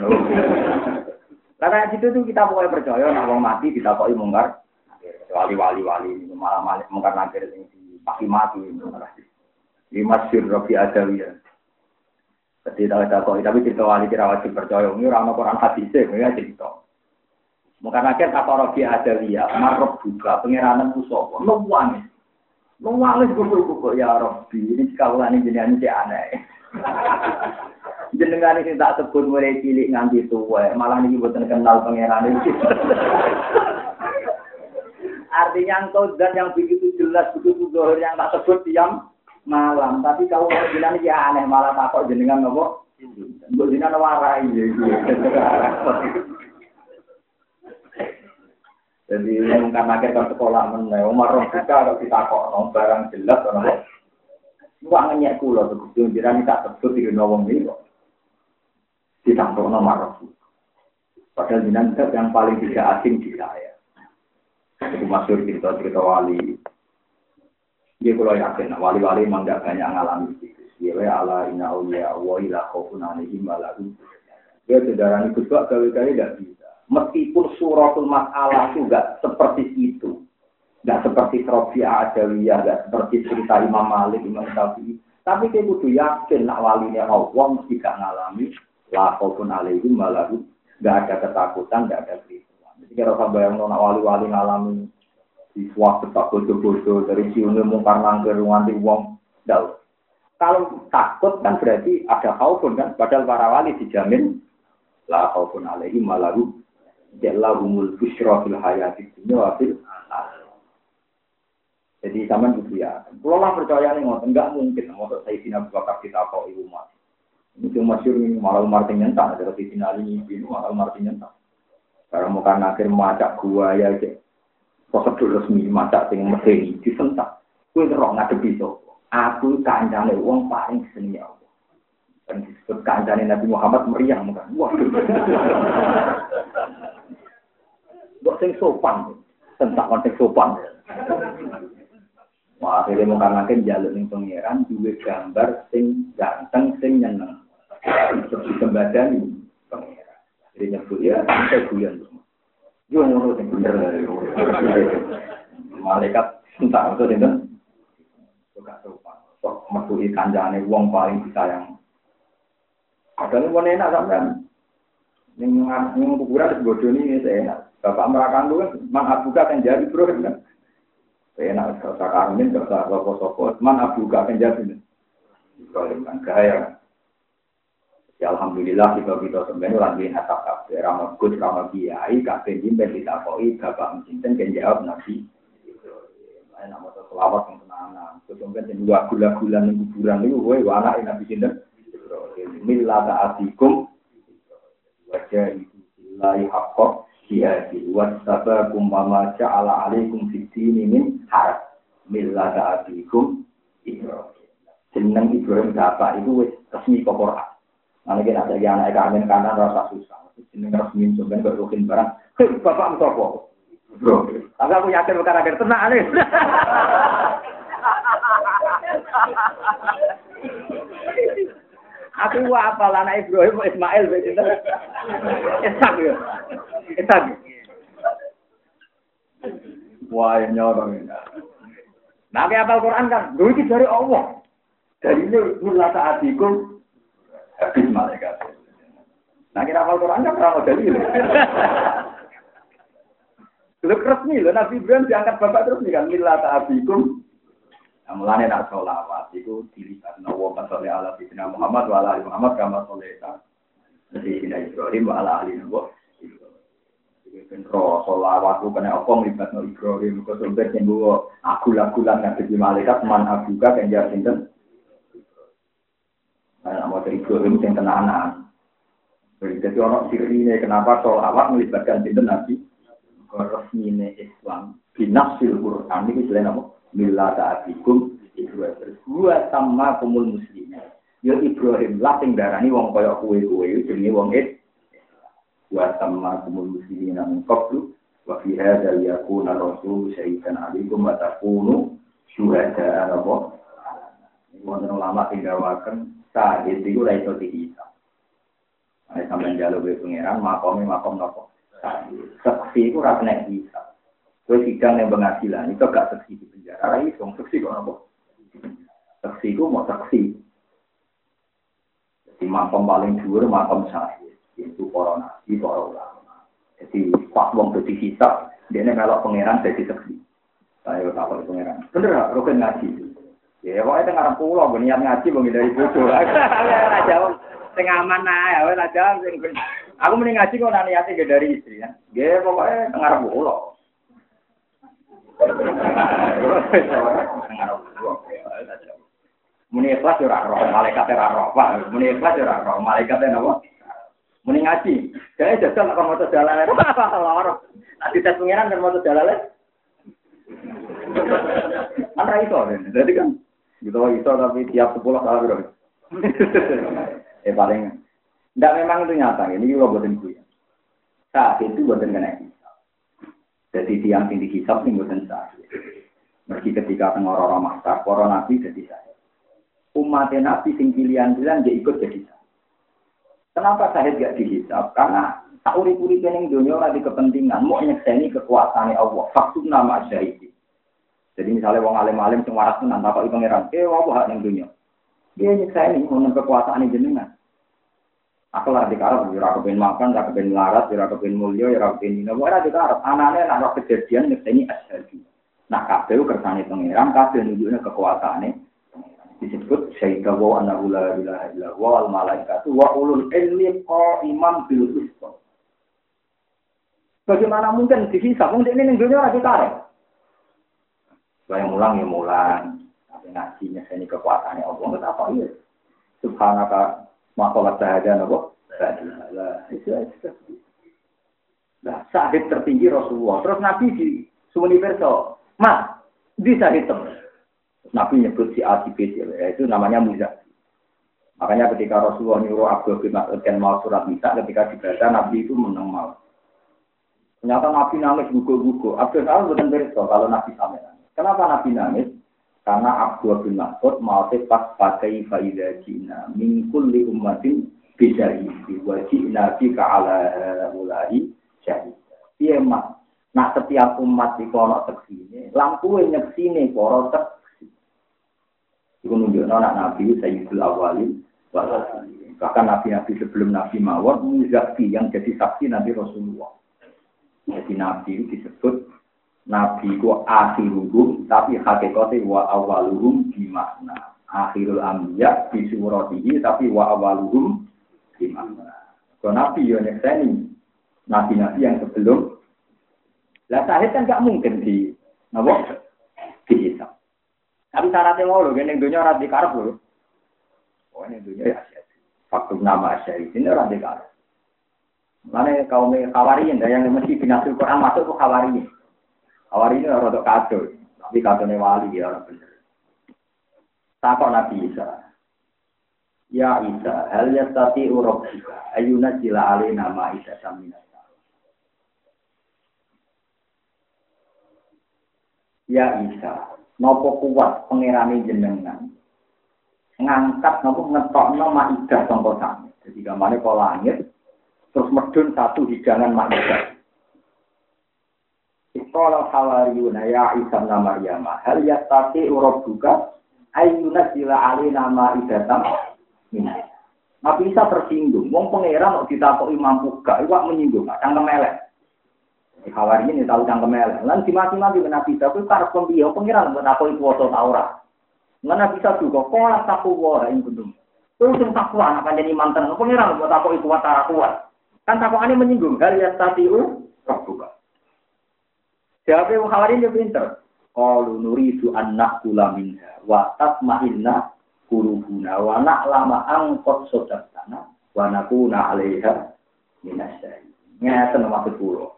Speaker 1: Karena situ tuh kita pokoknya percaya, nak wong mati kita kok mungkar. Wali wali malah mungkar nanti yang pasti mati. Ini masyur Rabi Adawi Ketika kita kok, tapi cerita wali kira wajib percaya. Ini orang Quran hadis ya cerita. Mungkin akhir apa rogi ada dia, marok juga pengiranan kusopo, nuwangi, nuwangi gugur-gugur ya Robi. Ini sekaulan ini jenengan ini aneh. <laughs> jenengan ini tak sebut mulai cilik nganti tua, malah ini buatan kenal pengiran ini. <laughs> Artinya engkau dan yang begitu jelas begitu dohir yang tak sebut diam malam, tapi kalau bilang ya aneh malah takut jenengan nopo. Mbok jenengan warai ya. Jadi mungkin akhir ke sekolah mana, Umar kita kalau kita kok barang jelas orang Wah ngenyek kulo tuh, jiran tak sebut di nawang ini kok. Ditampuk nomor Rom. Padahal jinan yang paling tidak asing di saya. Itu masuk cerita cerita wali. Dia kalau yakin, wali-wali memang gak banyak ngalami itu. Dia ala inna awliya wa ila khawfun alaihim walahum. Dia saudara ini kuswa kali-kali gak bisa meskipun suratul masalah juga seperti itu. Nggak seperti Trofia Adawiyah, nggak seperti cerita Imam Malik, Imam Syafi'i. Tapi kita kudu yakin nak walinya Allah mesti gak ngalami la khaufun alaihim malahu nggak ada ketakutan, nggak ada kericuan. Jadi kalau sampai bayang nak wali-wali ngalami di suatu tak bodoh-bodoh dari siunnya mungkar nangkir nganti wong dal. Kalau takut kan berarti ada khaufun kan, padahal para wali dijamin la khaufun alaihim malahu Jalahumul busyra fil hayati dunya Jadi zaman itu ya. Kalau lah percaya nih ngotot enggak mungkin mau saya sini Abu Bakar kita kok ibu mas. Ini cuma masyur ini malah Martin nyentak ada sini ali ini malah Martin nyentak. Karena mau kan akhir macak gua ya. Prosedur resmi macak sing medeni disentak. Kue roh ngadepi so. Aku kancane uang paling seni ya Dan disebut kancane Nabi Muhammad meriang bukan. Waduh. <laughs> Mbok sing sopan. Tentang konteks sopan. Wah, akhirnya mau kangen jalur ning pangeran duwe gambar sing ganteng sing nyeneng. Terus dikembadani pangeran. Jadi nyebut ya, saya guyon. Yo ngono sing bener. Malaikat entah itu sinten. Suka sopan. Sok metu kanjane wong paling disayang. Padahal wong enak sampean. Ning ning kuburan bodoh ini enak. Bapak merakan lu kan, man abuka kan jadi bro kan. Enak, gak usah karmin, gak usah sopo-sopo. Man abuka kan jadi. Ibrahim kan gaya. Ya Alhamdulillah kita kita sebenarnya lagi hatap kafe ramah gus ramah kiai kafe jimben kita koi bapak mencintai kan jawab nabi. Lain nama selawat yang tenangan. Kemudian yang dua gula-gula yang kuburan woi wana nabi cinta. Mila ta'atikum wajah itu lillahi haqqo jihadi wasabakum mama ja'ala alaikum fitini min harap millata abikum Ibrahim. Ibrahim bapak itu resmi ke Quran. Nanti kita ada yang naik kamen kanan rasa susah. Jeneng resmi sebenarnya berukin barang. Hei bapak mutopo. Bro, agak aku yakin bukan agar tenang nih. <laughs> Aku apa lah anak Ibrahim Ismail begitu. Esak ya. Esak. Wah, nyorong. Nah, kayak apal Quran kan, gue itu dari Allah. Dari ini mula saat habis malaikat. Nah, kita apal Quran kan pernah itu. Lu resmi lho Nabi Ibrahim diangkat bapak terus nih kan mila ta'abikum. Nah, mulane nak sholawat itu dilihat nawa pasal ala Sayyidina Muhammad wa ala Muhammad kama sholeta. Sayyidina Ibrahim wa ala ali Nabi. Ben ro sholawat ku kena apa nglibat no Ibrahim kok sampe sing aku lagulan nang dadi malaikat man abuka kenjar sinten. Nah, mau dari Ibrahim sing tenanan. Jadi orang sirine kenapa sholawat melibatkan cinta Nabi? Resmine Islam binafsil Quran ini selain apa? Mila ta'abikum Ibrahim. Gua sama kumul muslimin. Ya Ibrahim lah sing darani wong kaya kuwe-kuwe jenenge wong it. Wa sama kumul muslimin min qablu wa fi hadza yakuna rasul syaitan alaikum wa takunu syuhada apa? Ini wonten ulama sing dawaken sahid iku ra iso dihisab. Nek sampeyan jaluk ke pangeran, makome makom nopo. Seksi itu rasa naik bisa. Gue sidang yang pengadilan itu gak seksi di penjara. Lagi dong seksi kok nopo. Seksi itu mau seksi. Jadi makom paling dhuwur makom sahih. Itu para nabi, para ulama. Jadi pas wong dadi hisab, dia melok pangeran jadi seksi. Saya tahu pangeran. Bener? Rukun ngaji. Ya, pokoknya tengah pulau, niat ngaji, dari bodoh. <laughs> Jawab sing aman ae sing aku mending ngaji kok niate ge dari istri ya ge pokoke ngarep kula Muni ikhlas ora roh, malaikat ora roh, Pak. Muni ikhlas ora roh, malaikat napa? Muni ngaji. Gawe jajal nek maca dalale. <laughs> Loro. Nek dites pengiran kan maca dalale. Ana itu, jadi kan gitu itu tapi tiap sepuluh kali bro. Eh <laughs> paling tidak memang itu nyata ini juga buatin gue. Saat itu buatin kena hisap. Jadi tiang tinggi hisap ini buatin saat. Meski ketika orang maksa, para nabi jadi saya. Umat nabi sing pilihan-pilihan dia ikut jadi saya. Kenapa saya gak dihisap? Karena tak uri-uri kening dunia lagi kepentingan, mau nyekseni kekuasaan Allah. Faktum nama syahid. Jadi misalnya wong alim-alim sing waras tenan takoki pangeran, "Eh, apa hak ning dunia?" Dia nyeksa ini, mau kekuasaan jenengan. Aku lah di karep, ya aku pengen makan, aku pengen larat, ya aku pengen mulia, ya aku pengen ini. Pokoknya di karep, anaknya nak kejadian nyeksa ini asyadi. Nah, kabel kersane pangeran, kabel nunjuknya kekuasaannya. Disebut syaidah wa annahu la ilaha illa wa al malaikatu wa ulul ilmi imam bil qisṭ. Bagaimana mungkin dihisab? Mungkin ini dunia lagi karep. Saya mulang ya mulang ngaji ini kekuasaannya Allah nggak apa iya subhanaka makolat sahaja nopo Nah, sahid tertinggi Rasulullah. Terus Nabi di Sumuni Perso, Mas, di sahid Nabi nyebut si A, si B, itu namanya Muzak. Makanya ketika Rasulullah nyuruh Abdul bin Mas'ud dan mau surat Nisa, ketika dibaca Nabi itu menang mal. Ternyata Nabi nangis gugur-gugur. Abdul Salam bukan berita kalau Nabi sampai. Kenapa Nabi nangis? Karena Abdul bin Mas'ud mau pas pakai faidah Cina mingkul di umatin bisa isi wajib nabi ke ala mulai syahid. Iya mak. Nah setiap umat di kono teksine, lampu yang nyeksine koro teksi. Iku nunjuk anak nabi Sayyidul Awalin Bahkan nabi-nabi sebelum nabi mawar muzaki yang jadi saksi nabi Rasulullah. Jadi nabi disebut Nabi ku akhiruhum tapi hakikate wa awaluhum gimana? Akhirul anbiya di suratihi tapi wa awaluhum gimana? Kalau Nabi yo nyekseni nabi-nabi yang sebelum lah sahid kan gak mungkin di napa dihisab. Tapi syaratnya mau loh, ini dunia orang dikarep. Oh ini dunia ya Faktor nama asyari ini orang dikarep. Mana kaum khawariyin, yang mesti binasul Quran masuk ke khawariyin. Awari ini orang kado, tapi kado wali ya orang bener. Takut Nabi Isa. Ya Isa, hal yastati urobika, ayuna jila alina nama Isa samina. Ya Isa, nopo kuat pengirani jenengan, ngangkat nopo ngetok nama Isa sami. Jadi gambarnya kalau langit, terus medun satu hidangan ma'idah. Qala hawariyuna ya Isa bin Maryam, hal yastati rabbuka ayyuna sila alina ma'idatan min. Nabi Isa tersinggung, wong pangeran kok ditakoki mampu gak iwak menyinggung, cangkem elek.
Speaker 2: Khawari ini tahu cangkem elek. Lan dimati-mati Nabi Isa kuwi karep pembiyo pengiran buat aku iku waca ta ora. Mana bisa juga kola takwa ing gunung. Terus sing takwa anak kanjeng iman tenan pengiran buat aku iku waca kuat. Kan takwane menyinggung hal ya tatiu rabbuka. Jawab yang Khawari ini pinter. Qalu nuridu an naqula minha wa tatma'inna qulubuna wa na'lama an qad sadaqtana wa nakuna 'alaiha minasyai. Ngeten maksud kula.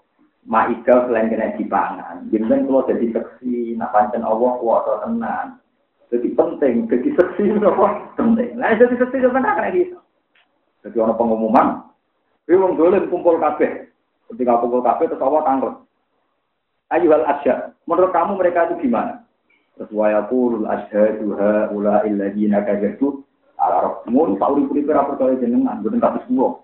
Speaker 2: Ma'igal selain kena dipangan. Jangan kalau jadi seksi, nak pancen Allah kuasa tenan. Jadi penting, jadi seksi <laughs> apa penting. Nah, jadi seksi itu benar kena gitu. Jadi orang pengumuman, ini dolim kumpul kabeh. Ketika kumpul kabeh, terus Allah tangkap. Ayo hal asya. Menurut kamu mereka itu gimana? Terus wa yaqulul asyhadu haula alladziina kadzatu ala rabbihim fa uri puri perkara perkara jenengan boten kados kula.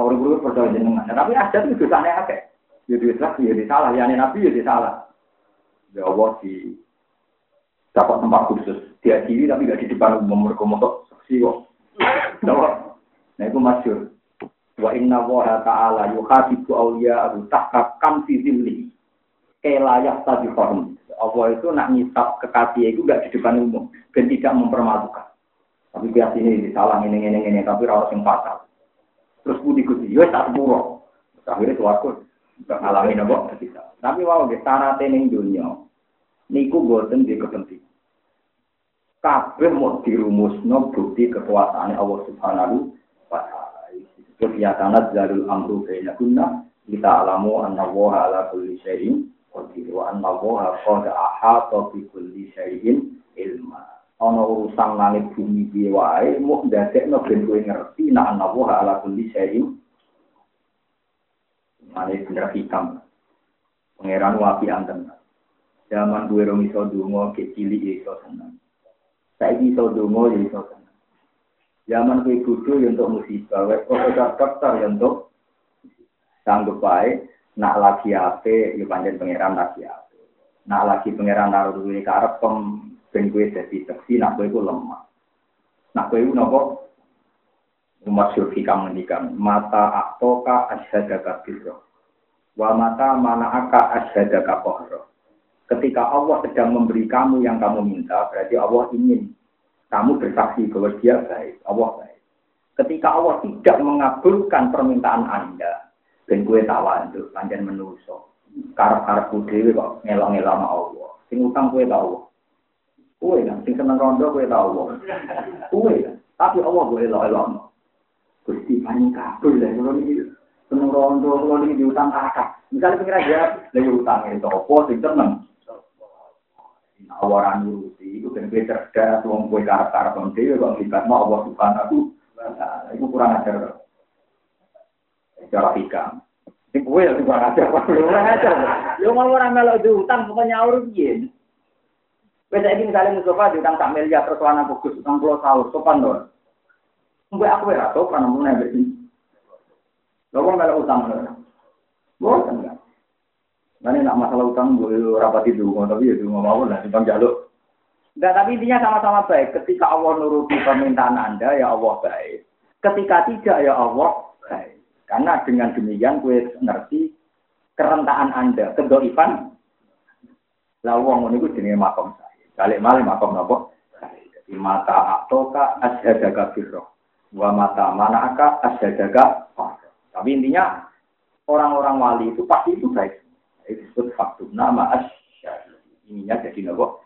Speaker 2: Sauri buru percaya jenengan. Nah, tapi ada itu dosanya akeh. Ya dosa, ya salah. Ya nabi ya salah. Ya Allah di dapat tempat khusus. Dia diri tapi gak di depan umum mereka motor saksi kok. Nah itu masyur. Wa inna wa ta'ala yuhadibu awliya'ahu tahta kamsi zimli. Kelayak tadi horm. Allah itu nak ngisap kekasih itu gak di depan umum. Dan tidak mempermalukan. Tapi biasanya ini salah ini ini ini tapi harus yang fatal. Terus budi kuti, yo tak sepuro. Akhirnya suaraku ngalami nopo kita. Tapi wow, di sana tening dunia, niku boten di kepenting. Kabeh mau dirumusno bukti kekuasaan Allah Subhanahu Disebut ya tanat jalul amru baina kunna kita alamu anna wa ala kulli syai'in qadir wa anna wa qad ahata bi kulli syai'in ilma. ana urusan langit bumi piye wae muk ndadekno ben kowe ngerti nek ana wa ala kulli syai'in mane bener hikam. Pangeran wapi anten. Zaman duwe rong iso donga ke cilik iso seneng. Saiki iso donga ya iso zaman kowe bodho ya untuk musibah wes kok dokter ya untuk sanggup bae nak lagi ape ya panjen pangeran lagi ape nak lagi pangeran naruh duwe karep pem ben kowe dadi seksi nak kowe iku lemah. Nak kowe iku napa? Umat syurfi kamu ngendikan, mata aktoka asyhadaka birro. Wa mata mana aka asyhadaka kohro. Ketika Allah sedang memberi kamu yang kamu minta, berarti Allah ingin kamu bersaksi bahwa dia baik, Allah baik. Ketika Allah tidak mengabulkan permintaan Anda, dan kue tawandu, panjang menuso, karep-karep dewe kok ngelong-ngelong Allah. Sing utang kue Allah. Kue kan, sing seneng rondo kue tau Allah. Kue kan, tapi Allah boleh elok-elok. Gusti paling kabul lah, kalau ini seneng rondo, kalau ini diutang kakak. Misalnya pikir aja, lagi utang itu apa, sing seneng. Awaran nuruti, itu kan kue cerdas, wong kue karep-karep dewe, kok ngibat mau Allah subhanahu wa Itu kurang ajar. Cara hikam. Ini kue yang kurang ajar, kurang ajar. Lu mau orang melok diutang, pokoknya urut gini. Wes saiki misale Mustafa diutang sak miliar terus ana bagus utang pulau tahun sopan to. Mbak aku ora sopan mun nek iki. Lha wong kalau utang lho. Boten Mana nak masalah utang gue rapati dulu, tapi ya dulu mau lah, simpang jaluk. Enggak, tapi intinya sama-sama baik. Ketika Allah nuruti permintaan Anda, ya Allah baik. Ketika tidak, ya Allah baik. Karena dengan demikian gue ngerti kerentaan Anda, kedoifan. Wong ngono iku jenenge makom saya. Balik malih makom nopo? Jadi mata atoka asyhadaka birroh. Wa mata manaka asyhadaka Tapi intinya orang-orang wali itu pasti itu baik. Itu disebut faktum nama asyhad. Ininya jadi nopo?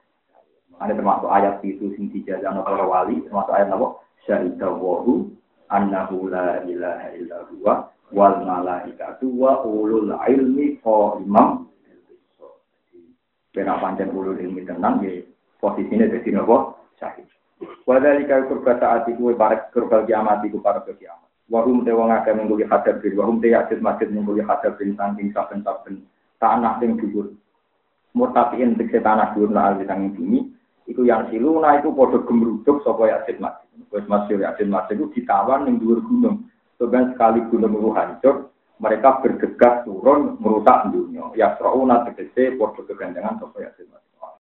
Speaker 2: Ada termasuk ayat itu sing dijazano para wali, termasuk ayat nopo? Syahidawahu annahu la ilaha illa huwa wal malaikatu wa ulul ilmi qaiman Kena pancen ulul ilmi tenang ya posisinya jadi nopo syahid. Wadali kau kurba saat itu para kurba kiamat itu para kiamat. Wahum te wong akeh mengguli bin, wahum te yajud masjid mengguli hadap bin saking saben-saben tanah sing dhuwur. Murtafiin tegese tanah dhuwur na alwi sanging bumi, iku yang siluna itu padha gemruduk sapa yajud masjid. Wis masyhur yajud masjid itu ditawan ning dhuwur gunung. Sebenarnya sekali gunung itu hancur, mereka bergegas turun merusak dunia. Ya srauna tegese padha kegandengan sapa yajud